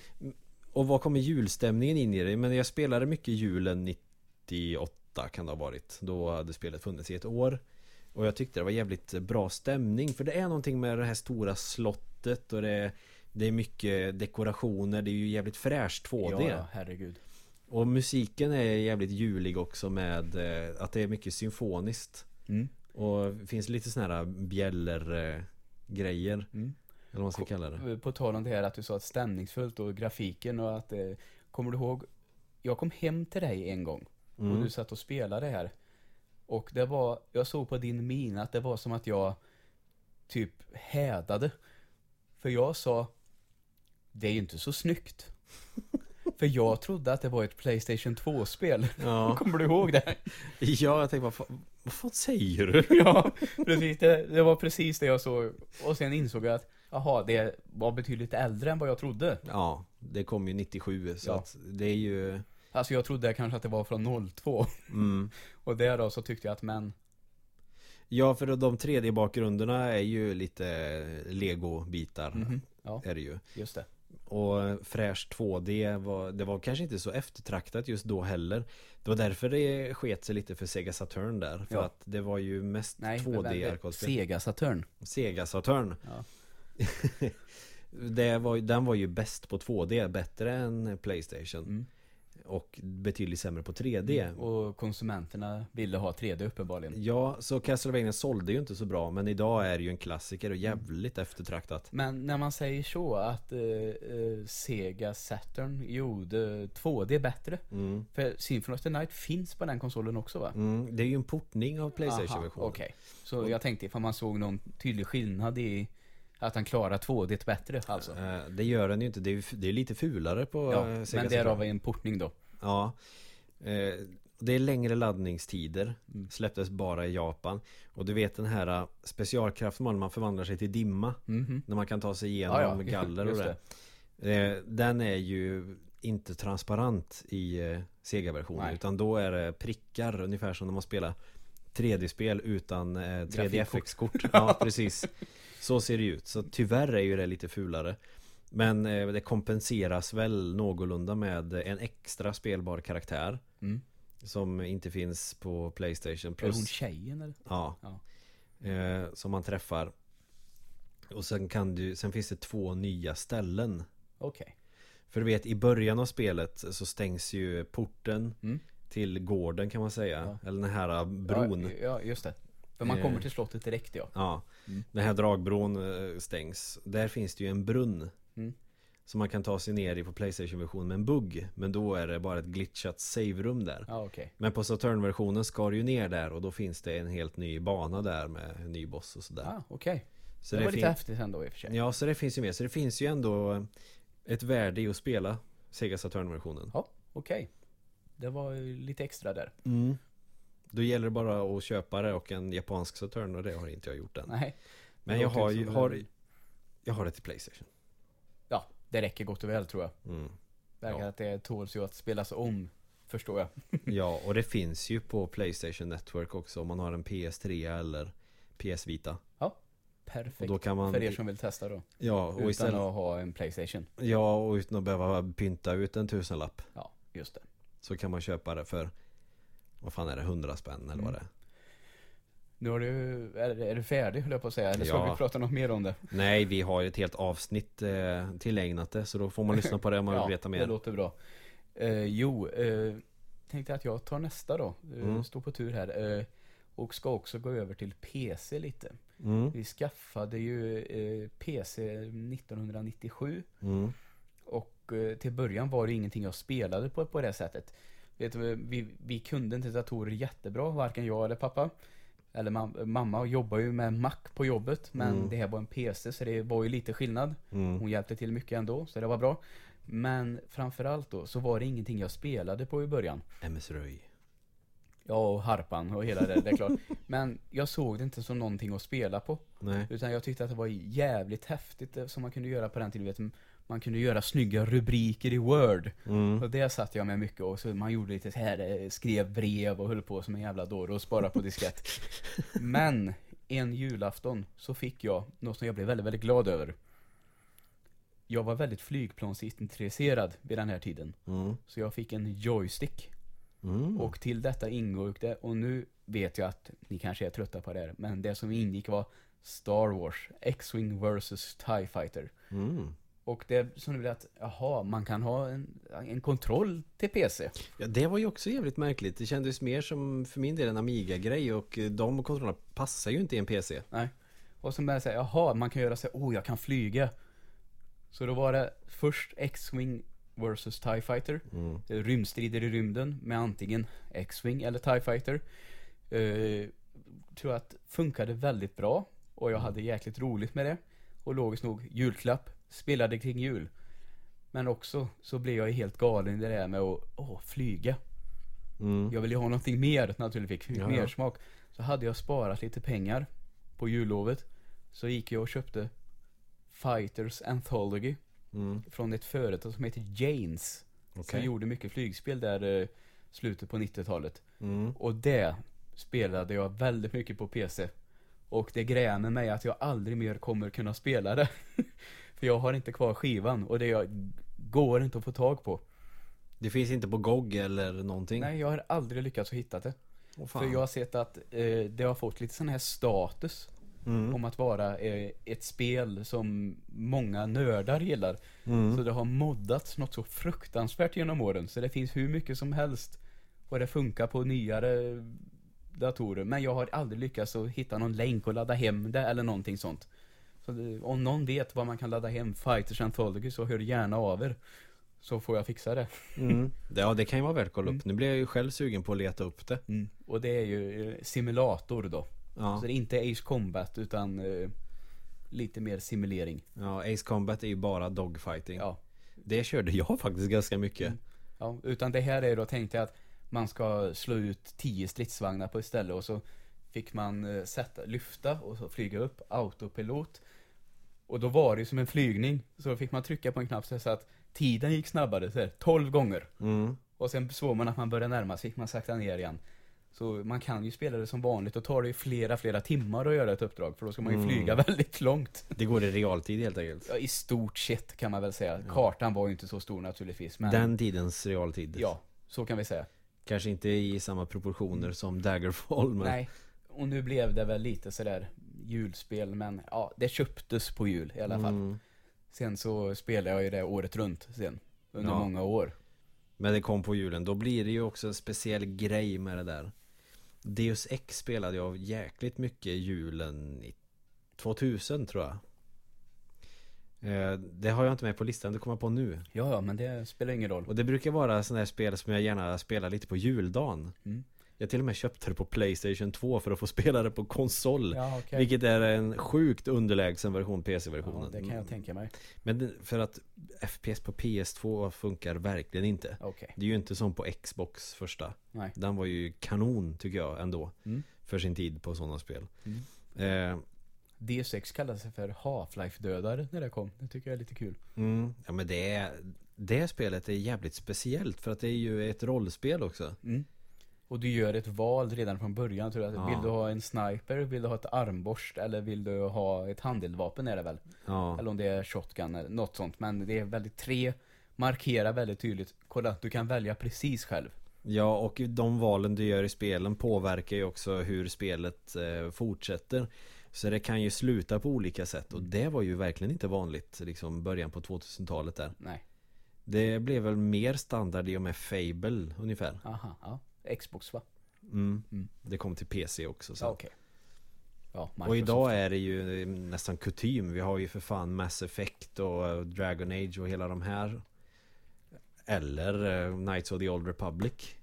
och vad kommer julstämningen in i det? Men jag spelade mycket julen 98 kan det ha varit. Då hade spelet funnits i ett år. Och jag tyckte det var jävligt bra stämning. För det är någonting med det här stora slottet och det, det är mycket dekorationer. Det är ju jävligt fräscht 2D. Ja, herregud. Och musiken är jävligt julig också med eh, att det är mycket symfoniskt. Mm. Och det finns lite såna här bjäller eh, grejer. Mm. Eller vad man ska kalla det. På tal om det här att du sa att stämningsfullt och grafiken och att eh, Kommer du ihåg Jag kom hem till dig en gång och Mm. du satt och spelade här Och det var Jag såg på din min att det var som att jag Typ hädade För jag sa Det är ju inte så snyggt *laughs* För jag trodde att det var ett Playstation 2-spel Ja. *laughs* Kommer du ihåg det? Ja, jag tänkte vad fan, vad fan säger du? *laughs* ja, precis. Det, det var precis det jag såg. Och sen insåg jag att Jaha, det var betydligt äldre än vad jag trodde. Ja, det kom ju 97 så Ja. att det är ju Alltså jag trodde kanske att det var från 02. mm. *laughs* Och där då så tyckte jag att men Ja, för de 3D-bakgrunderna är ju lite Lego-bitar mhm, Ja, Är det ju just det. Och fräscht 2D var, det var kanske inte så eftertraktat just då heller Det var därför det sket sig lite för Sega Saturn där För Ja. att det var ju mest Nej, 2D-arkadspel Sega Saturn. Sega Saturn Ja. *laughs* det var, Den var ju bäst på 2D, bättre än Playstation Mm. Och betydligt sämre på 3D Och konsumenterna ville ha 3D uppenbarligen. Ja, så Castlevania sålde ju inte så bra Men idag är det ju en klassiker och jävligt eftertraktat Men när man säger så att eh, eh, Sega Saturn gjorde 2D bättre. mm. För Symphony of the Night finns på den konsolen också va? Mm, Det är ju en portning av Playstation-versionen Okej. Så jag tänkte ifall man såg någon tydlig skillnad i att han klarar 2D bättre alltså. Eh, Det gör den ju inte, det är, det är lite fulare på Ja, eh, Sega men därav är en portning då. Ja Eh, Det är längre laddningstider Mm. Släpptes bara i Japan Och du vet den här specialkraften man förvandlar sig till dimma Mhm. När man kan ta sig igenom Ja, ja, *laughs* galler och det Eh, Den är ju inte transparent i Sega-versionen. Utan då är det prickar ungefär som när man spelar 3D-spel utan eh, Grafikkort. 3D-FX-kort *laughs* Ja, precis Så ser det ut Så tyvärr är ju det lite fulare Men eh, det kompenseras väl någorlunda med en extra spelbar karaktär Mm. Som inte finns på Playstation Är hon plus tjejen eller? Ja, Ja. Eh, Som man träffar Och sen kan du, sen finns det två nya ställen Okej. För du vet i början av spelet så stängs ju porten Mm. Till gården kan man säga Eller den här bron Ja, ja, just det. För man Eh. kommer till slottet direkt ja. Ja, Mm. den här dragbron eh, stängs Där finns det ju en brunn Mm. Som man kan ta sig ner i på Playstation-version med en bugg Men då är det bara ett glitchat save-rum där Ja, okej. Men på Saturn-versionen ska du ju ner där och då finns det en helt ny bana där med en ny boss och sådär Ah, okej. Så Det var fin- lite häftigt ändå i och för sig. Ja, så det finns ju med Så det finns ju ändå ett värde i att spela Sega Saturn-versionen Ja, okej. Det var lite extra där. mm. Då gäller det bara att köpa det och en japansk Saturn och det har inte jag gjort än Nej. Men jag har har, Jag har det till Playstation Ja, det räcker gott och väl tror jag. mm. Verkar Ja. att det tåls ju att spelas om. Förstår jag. *laughs* Ja, och det finns ju på Playstation Network också om man har en PS3 eller PS Vita Perfekt. Och då kan man För er som vill testa då. Ja, och Utan istället att ha en Playstation. Ja, och utan att behöva pynta ut en tusenlapp Ja, just det. Så kan man köpa det för Vad fan är det? 100 spänn eller Mm. vad det är? Nu har du, är, är du färdig höll jag på att säga. Eller ska Ja. vi prata något mer om det? Nej, vi har ju ett helt avsnitt eh, tillägnat det Så då får man *laughs* lyssna på det om man vill veta det mer låter bra. Eh, jo, eh, tänkte att jag tar nästa då. Eh, Mm. Står på tur här. Eh, och ska också gå över till PC lite. mm. Vi skaffade ju eh, PC 1997. Mm. Eh, till början var det ingenting jag spelade på på det sättet. Vet du, vi, vi kunde inte datorer jättebra, varken jag eller pappa. Eller mam- mamma jobbar ju med Mac på jobbet, men Mm. det här var en PC så det var ju lite skillnad. Mm. Hon hjälpte till mycket ändå, så det var bra. Men framförallt då, så var det ingenting jag spelade på i början. MS Röj Ja, och harpan och hela det, det är klart. *laughs* Men jag såg det inte som någonting att spela på. Nej Utan jag tyckte att det var jävligt häftigt det som man kunde göra på den tiden. Vet, man kunde göra snygga rubriker i Word. mm. Och det satt jag med mycket och så man gjorde lite så här, eh, skrev brev och höll på som en jävla dåre och sparade på diskett. *laughs* Men en julafton så fick jag något som jag blev väldigt, väldigt glad över. Jag var väldigt flygplansintresserad vid den här tiden. Mm. Så jag fick en joystick. Mm. Och till detta ingick det, och nu vet jag att ni kanske är trötta på det här, men det som ingick var Star Wars, X-Wing vs TIE Fighter. Mm. Och det som vet att, jaha, man kan ha en, en kontroll till PC. Ja, det var ju också jävligt märkligt Det kändes mer som för min del en Amiga-grej och eh, de kontrollerna passar ju inte i en PC Nej. Och så började jag säga, jaha, man kan göra så här, oh jag kan flyga. Så då var det först X-Wing vs TIE Fighter. mm. Rymdstrider i rymden med antingen X-Wing eller TIE Fighter. Eh, tror att funkade väldigt bra. Och jag hade jäkligt roligt med det. Och logiskt nog, julklapp. Spelade kring jul. Men också så blev jag helt galen i det där med att åh, flyga. Mm. Jag ville ju ha någonting mer naturligtvis, Ja, mer ja. smak. Så hade jag sparat lite pengar på jullovet. Så gick jag och köpte Fighters Anthology Mm. från ett företag som heter Janes. Som Okej. gjorde mycket flygspel där eh, slutet på 90-talet. Mm. Och det spelade jag väldigt mycket på PC. Och det grämer mig att jag aldrig mer kommer kunna spela det. *laughs* För jag har inte kvar skivan och det jag går inte att få tag på. Det finns inte på GOG eller någonting? Nej, jag har aldrig lyckats hitta det. Fan. För jag har sett att eh, det har fått lite sån här status mm. om att vara eh, ett spel som många nördar gillar. Mm. Så det har moddats något så fruktansvärt genom åren. Så det finns hur mycket som helst. Och det funkar på nyare datorer. Men jag har aldrig lyckats att hitta någon länk och ladda hem det eller någonting sånt. Så om någon vet vad man kan ladda hem Fighters Anthology så hör gärna av er. Så får jag fixa det. Mm. Ja det kan ju vara värt att kolla upp. Mm. Nu blir jag ju själv sugen på att leta upp det. Och det är ju eh, simulator då. Ja. Så det är inte Ace Combat utan eh, lite mer simulering. ja, Ace Combat är ju bara dogfighting. Ja. Det körde jag *laughs* faktiskt ganska mycket. Mm. Ja, utan det här är då tänkt jag att man ska slå ut 10 stridsvagnar på ett ställe och så fick man eh, sätta, lyfta och så flyga upp, autopilot. Och då var det ju som en flygning. Så fick man trycka på en knapp så att tiden gick snabbare, så här, 12 gånger. Mm. Och sen såg man att man började närma sig, fick man sakta ner igen. Så man kan ju spela det som vanligt och tar det ju flera, flera timmar att göra ett uppdrag. För då ska man ju Mm. flyga *laughs* väldigt långt. Det går i realtid helt enkelt. Ja, i stort sett kan man väl säga. Kartan var ju inte så stor naturligtvis. Men Den tidens realtid. ja, så kan vi säga. Kanske inte i samma proportioner som Daggerfall men Nej. Och nu blev det väl lite sådär julspel, men ja, det köptes på jul i alla fall. Mm. Sen så spelade jag ju det året runt sen. Under Ja. många år. Men det kom på julen, då blir det ju också en speciell grej med det där Deus Ex spelade jag jäkligt mycket julen i 2000 tror jag Eh, Det har jag inte med på listan, det kommer jag på nu Ja, ja, men det spelar ingen roll. Och det brukar vara sådana här spel som jag gärna spelar lite på juldagen Mm. Jag till och med köpte det på Playstation 2 för att få spela det på konsol Ja, okej. Vilket är en sjukt underlägsen version, Ja, PC-versionen det kan jag tänka mig. Men för att FPS på PS2 funkar verkligen inte Okej. Det är ju inte som på Xbox första Nej. Den var ju kanon tycker jag ändå Mm. För sin tid på sådana spel Mm. eh, D6 kallades för Half-Life-dödare när det kom. Det tycker jag är lite kul. mm, Ja men det är Det spelet är jävligt speciellt för att det är ju ett rollspel också Mm. Och du gör ett val redan från början tror jag. Ja. Vill du ha en sniper, vill du ha ett armborst eller vill du ha ett handeldvapen är det väl? Ja, Eller om det är shotgun eller något sånt. Men det är väldigt tre, markerar väldigt tydligt. Kolla, du kan välja precis själv. ja och de valen du gör i spelen påverkar ju också hur spelet eh, fortsätter Så det kan ju sluta på olika sätt och det var ju verkligen inte vanligt liksom början på 2000-talet där Nej. Det blev väl mer standard i och med Fable ungefär Aha, ja. Xbox va? mm. Mm. Det kom till PC också sen. Ja, okej. Ja. Och idag är det ju nästan kutym Vi har ju för fan Mass Effect och eh, Dragon Age och hela de här Eller eh, Knights of the Old Republic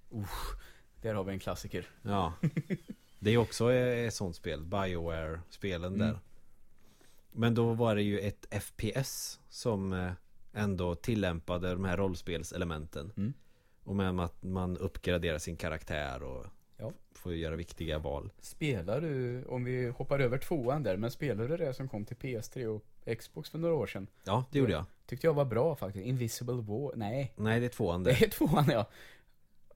Där har vi en klassiker. Ja Det är också eh, ett sånt spel Bioware-spelen Mm. där Men då var det ju ett FPS Som ändå tillämpade de här rollspelselementen Mm. Och med att man uppgraderar sin karaktär och Ja. Får göra viktiga val Spelar du, om vi hoppar över tvåan där, men spelar du det som kom till PS3 och Xbox för några år sedan? Ja, det gjorde jag Tyckte jag var bra faktiskt. Invisible War, nej. Nej, det är tvåan det Det är tvåan ja.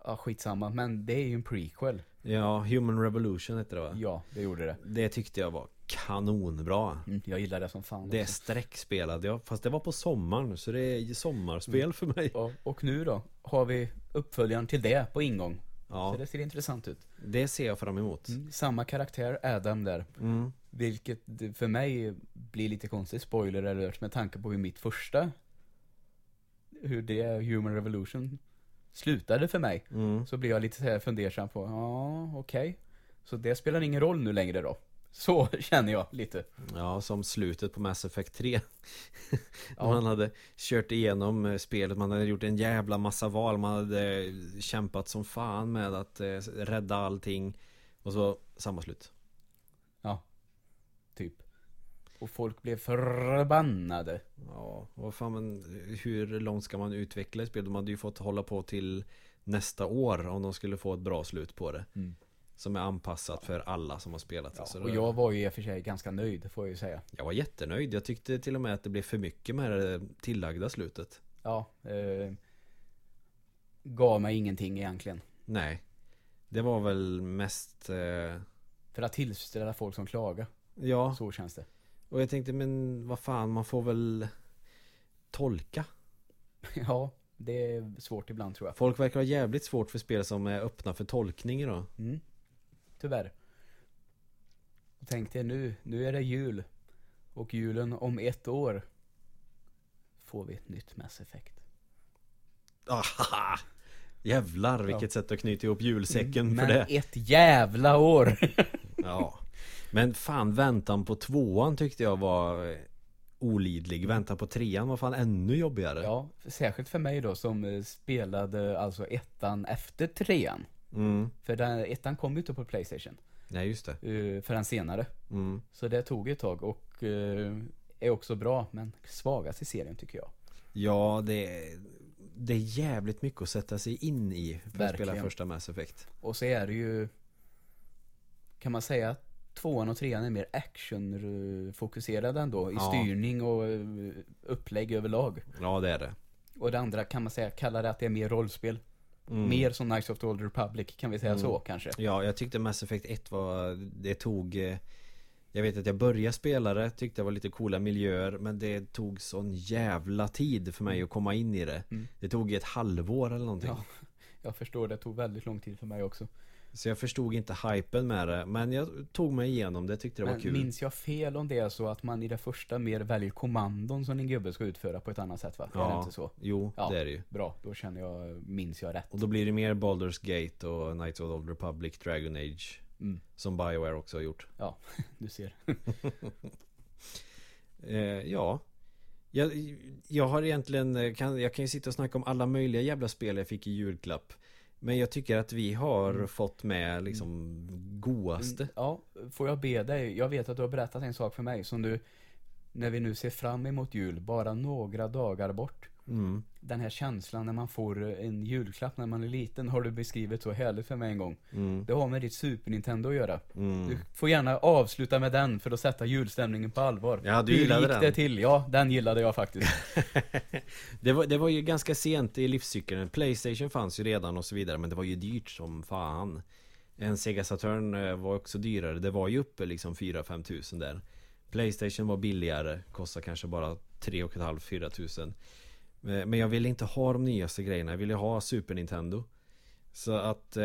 Ja, skitsamma. Men det är ju en prequel. Ja, Human Revolution heter det va? Ja, det gjorde det. Det tyckte jag var kanonbra Mm, jag gillar det som fan. Det också. sträckspelade jag, fast det var på sommaren så det är sommarspel Mm. för mig Ja, och nu då har vi uppföljaren till det på ingång. Ja, Så det ser intressant ut. det ser jag fram emot Mm, samma karaktär, Adam där. mm. Vilket för mig blir lite konstigt, spoiler alert, med tanke på hur mitt första, hur det, Human Revolution, slutade för mig. Mm. Så blir jag lite så här fundersam på, ja okej. Så det spelar ingen roll nu längre då. Så *laughs* känner jag lite. Ja, som slutet på Mass Effect 3 *laughs* Ja. Man hade kört igenom eh, spelet, man hade gjort en jävla massa val Man hade kämpat som fan med att eh, rädda allting Och så samma slut Typ. Och folk blev förbannade. Ja, vad fan men hur långt ska man utveckla ett spel? De hade ju fått hålla på till nästa år om de skulle få ett bra slut på det Mm. Som är anpassat för alla som har spelat Ja, alltså, och det- jag var ju i och för sig ganska nöjd, får jag ju säga. Jag var jättenöjd, jag tyckte till och med att det blev för mycket med det tillagda slutet Ja, eh, gav mig ingenting egentligen. Nej Det var väl mest eh, För att tillfredsställa folk som klagar. Ja, Så känns det. och jag tänkte men vad fan man får väl Tolka *laughs* Ja, det är svårt ibland tror jag. Folk verkar ha jävligt svårt för spel som är öppna för tolkning idag Mm. Tyvärr. Och tänk dig nu, nu är det jul. Och julen om ett år får vi ett nytt Mass Effect. Ahaha! Jävlar vilket sätt att knyta ihop julsäcken för Men det ett jävla år! *laughs* Ja Men fan väntan på tvåan tyckte jag var eh, Olidlig Väntan på trean var fan ännu jobbigare ja, särskilt för mig då som eh, spelade alltså ettan efter trean. Mm. För den, ettan kom ju inte på Playstation. Nej just det Uh, förrän senare. mm. Så det tog ett tag och eh, är också bra, men svagast i serien tycker jag. Ja det är, det är jävligt mycket att sätta sig in i För att spela Verkligen. första Mass Effect Och så är det ju Kan man säga att tvåan och trean är mer actionfokuserade ändå i Ja. styrning och eh, upplägg överlag. Ja det är det Och det andra kan man säga, kalla det att det är mer rollspel. Mm. Mer som Knights of the Old Republic, kan vi säga Mm. så kanske? Ja, jag tyckte Mass Effect 1 var, det tog eh, Jag vet att jag började spela det, tyckte det var lite coola miljöer Men det tog sån jävla tid för mig att komma in i det Mm. Det tog ett halvår eller någonting Ja, *laughs* jag förstår, det tog väldigt lång tid för mig också. Så jag förstod inte hypen med det Men jag tog mig igenom det, tyckte det var Men kul minns jag fel om det är så att man i det första mer väljer kommandon som din gubbe ska utföra på ett annat sätt va? Är det Ja, inte så? jo Ja. det är det ju Bra, då känner jag, minns jag rätt. Och då blir det mer Baldur's Gate och Knights of the Old Republic, Dragon Age Mm, Som Bioware också har gjort *laughs* du ser. *laughs* Eh, ja jag, jag har egentligen, eh, kan, jag kan ju sitta och snacka om alla möjliga jävla spel jag fick i julklapp Men jag tycker att vi har Mm. fått med liksom godaste. Mm, Ja, får jag be dig, jag vet att du har berättat en sak för mig som du När vi nu ser fram emot jul, bara några dagar bort mm. Den här känslan när man får en julklapp när man är liten har du beskrivit så härligt för mig en gång Mm. Det har med ditt Super Nintendo att göra Mm. Du får gärna avsluta med den för att sätta julstämningen på allvar Ja, du Hur gillade gick den. det till? Ja, den gillade jag faktiskt *laughs* det, var, det var ju ganska sent i livscykeln Playstation fanns ju redan och så vidare Men det var ju dyrt som fan En Sega Saturn eh, var också dyrare Det var ju uppe liksom 4-5 tusen där Playstation var billigare Kostade kanske bara 3,5-4 tusen Eh, Men jag ville inte ha de nyaste grejerna. Jag ville ha Super Nintendo. Så att eh,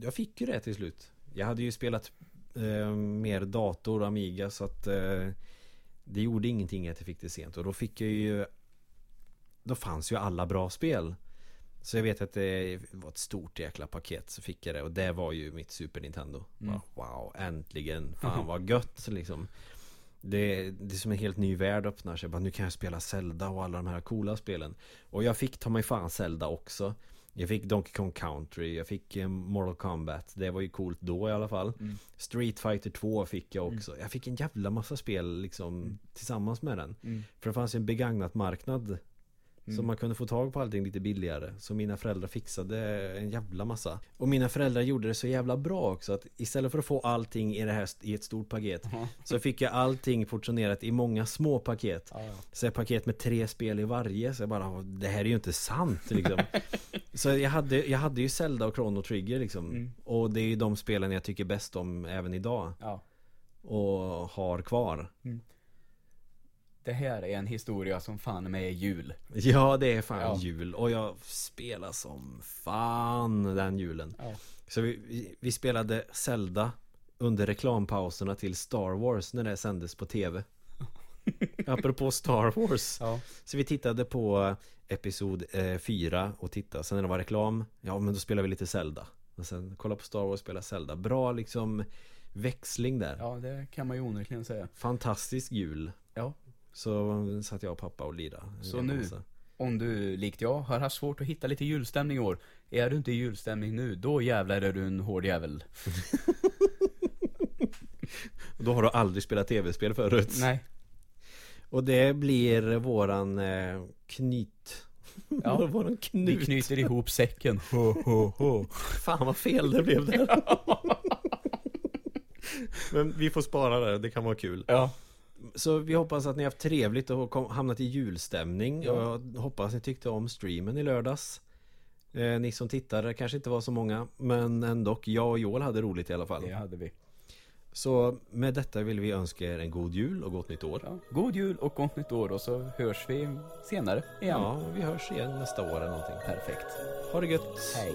Jag fick ju det till slut. Jag hade ju spelat eh, Mer dator, Amiga så att eh, Det gjorde ingenting att jag fick det sent. Och då fick jag ju Då fanns ju alla bra spel. Så jag vet att det var ett stort jäkla paket Så fick jag det. Och det var ju mitt Super Nintendo. Mm. Wow, äntligen. Fan vad gött liksom det, det är som en helt ny värld öppnar sig. Bara, nu kan jag spela Zelda och alla de här coola spelen. Och jag fick ta mig fan Zelda också. Jag fick Donkey Kong Country, jag fick eh, Mortal Kombat. Det var ju coolt då i alla fall. Mm. Street Fighter 2 fick jag också. Jag fick en jävla massa spel liksom Mm. tillsammans med den. mm. För det fanns ju en begagnat marknad. Så Mm. man kunde få tag på allting lite billigare. Så mina föräldrar fixade en jävla massa. Och mina föräldrar gjorde det så jävla bra också. Att istället för att få allting i det här i ett stort paket. Ja, Så fick jag allting portionerat i många små paket. ja, ja. Så ett paket med tre spel i varje. Så jag bara, det här är ju inte sant liksom. *laughs* så jag hade, jag hade ju Zelda och Chrono Trigger liksom. Mm. Och det är ju de spelen jag tycker bäst om även idag. ja. Och har kvar. Det här är en historia som fan med är jul Ja, det är fan Ja. jul. Och jag spelar som fan den julen. Ja. Så vi, vi, spelade Zelda under reklampauserna till Star Wars när det sändes på tv. *laughs* Apropå Star Wars. Ja, Så vi tittade på Episod 4 och tittade. Sen när det var reklam, ja men då spelade vi lite Zelda. Och sen kolla på Star Wars och spela Zelda. Bra liksom växling där. ja det kan man ju onekligen säga Fantastisk jul. Ja. Så satt jag och pappa och en Så nu? massa. Om du, likt jag, har haft svårt att hitta lite julstämning i år Är du inte i julstämning nu, då jävlar är du en hård jävel *laughs* Då har du aldrig spelat tv-spel förut. Nej Och det blir våran eh, knyt. Ja. *laughs* våran Vi knut. knyter ihop säcken ho, ho, ho. Fan vad fel det blev där. *laughs* Men vi får spara det, det kan vara kul. Ja Så vi hoppas att ni har haft trevligt och hamnat i julstämning. Ja. Och hoppas ni tyckte om streamen i lördags. Eh, ni som tittade kanske inte var så många. Men ändå, jag och Joel hade roligt i alla fall. Det hade vi Så med detta vill vi önska er en god jul och gott nytt år. ja. God jul och gott nytt år och så hörs vi senare igen Ja, vi hörs igen nästa år eller någonting. Perfekt Ha det gött! Hej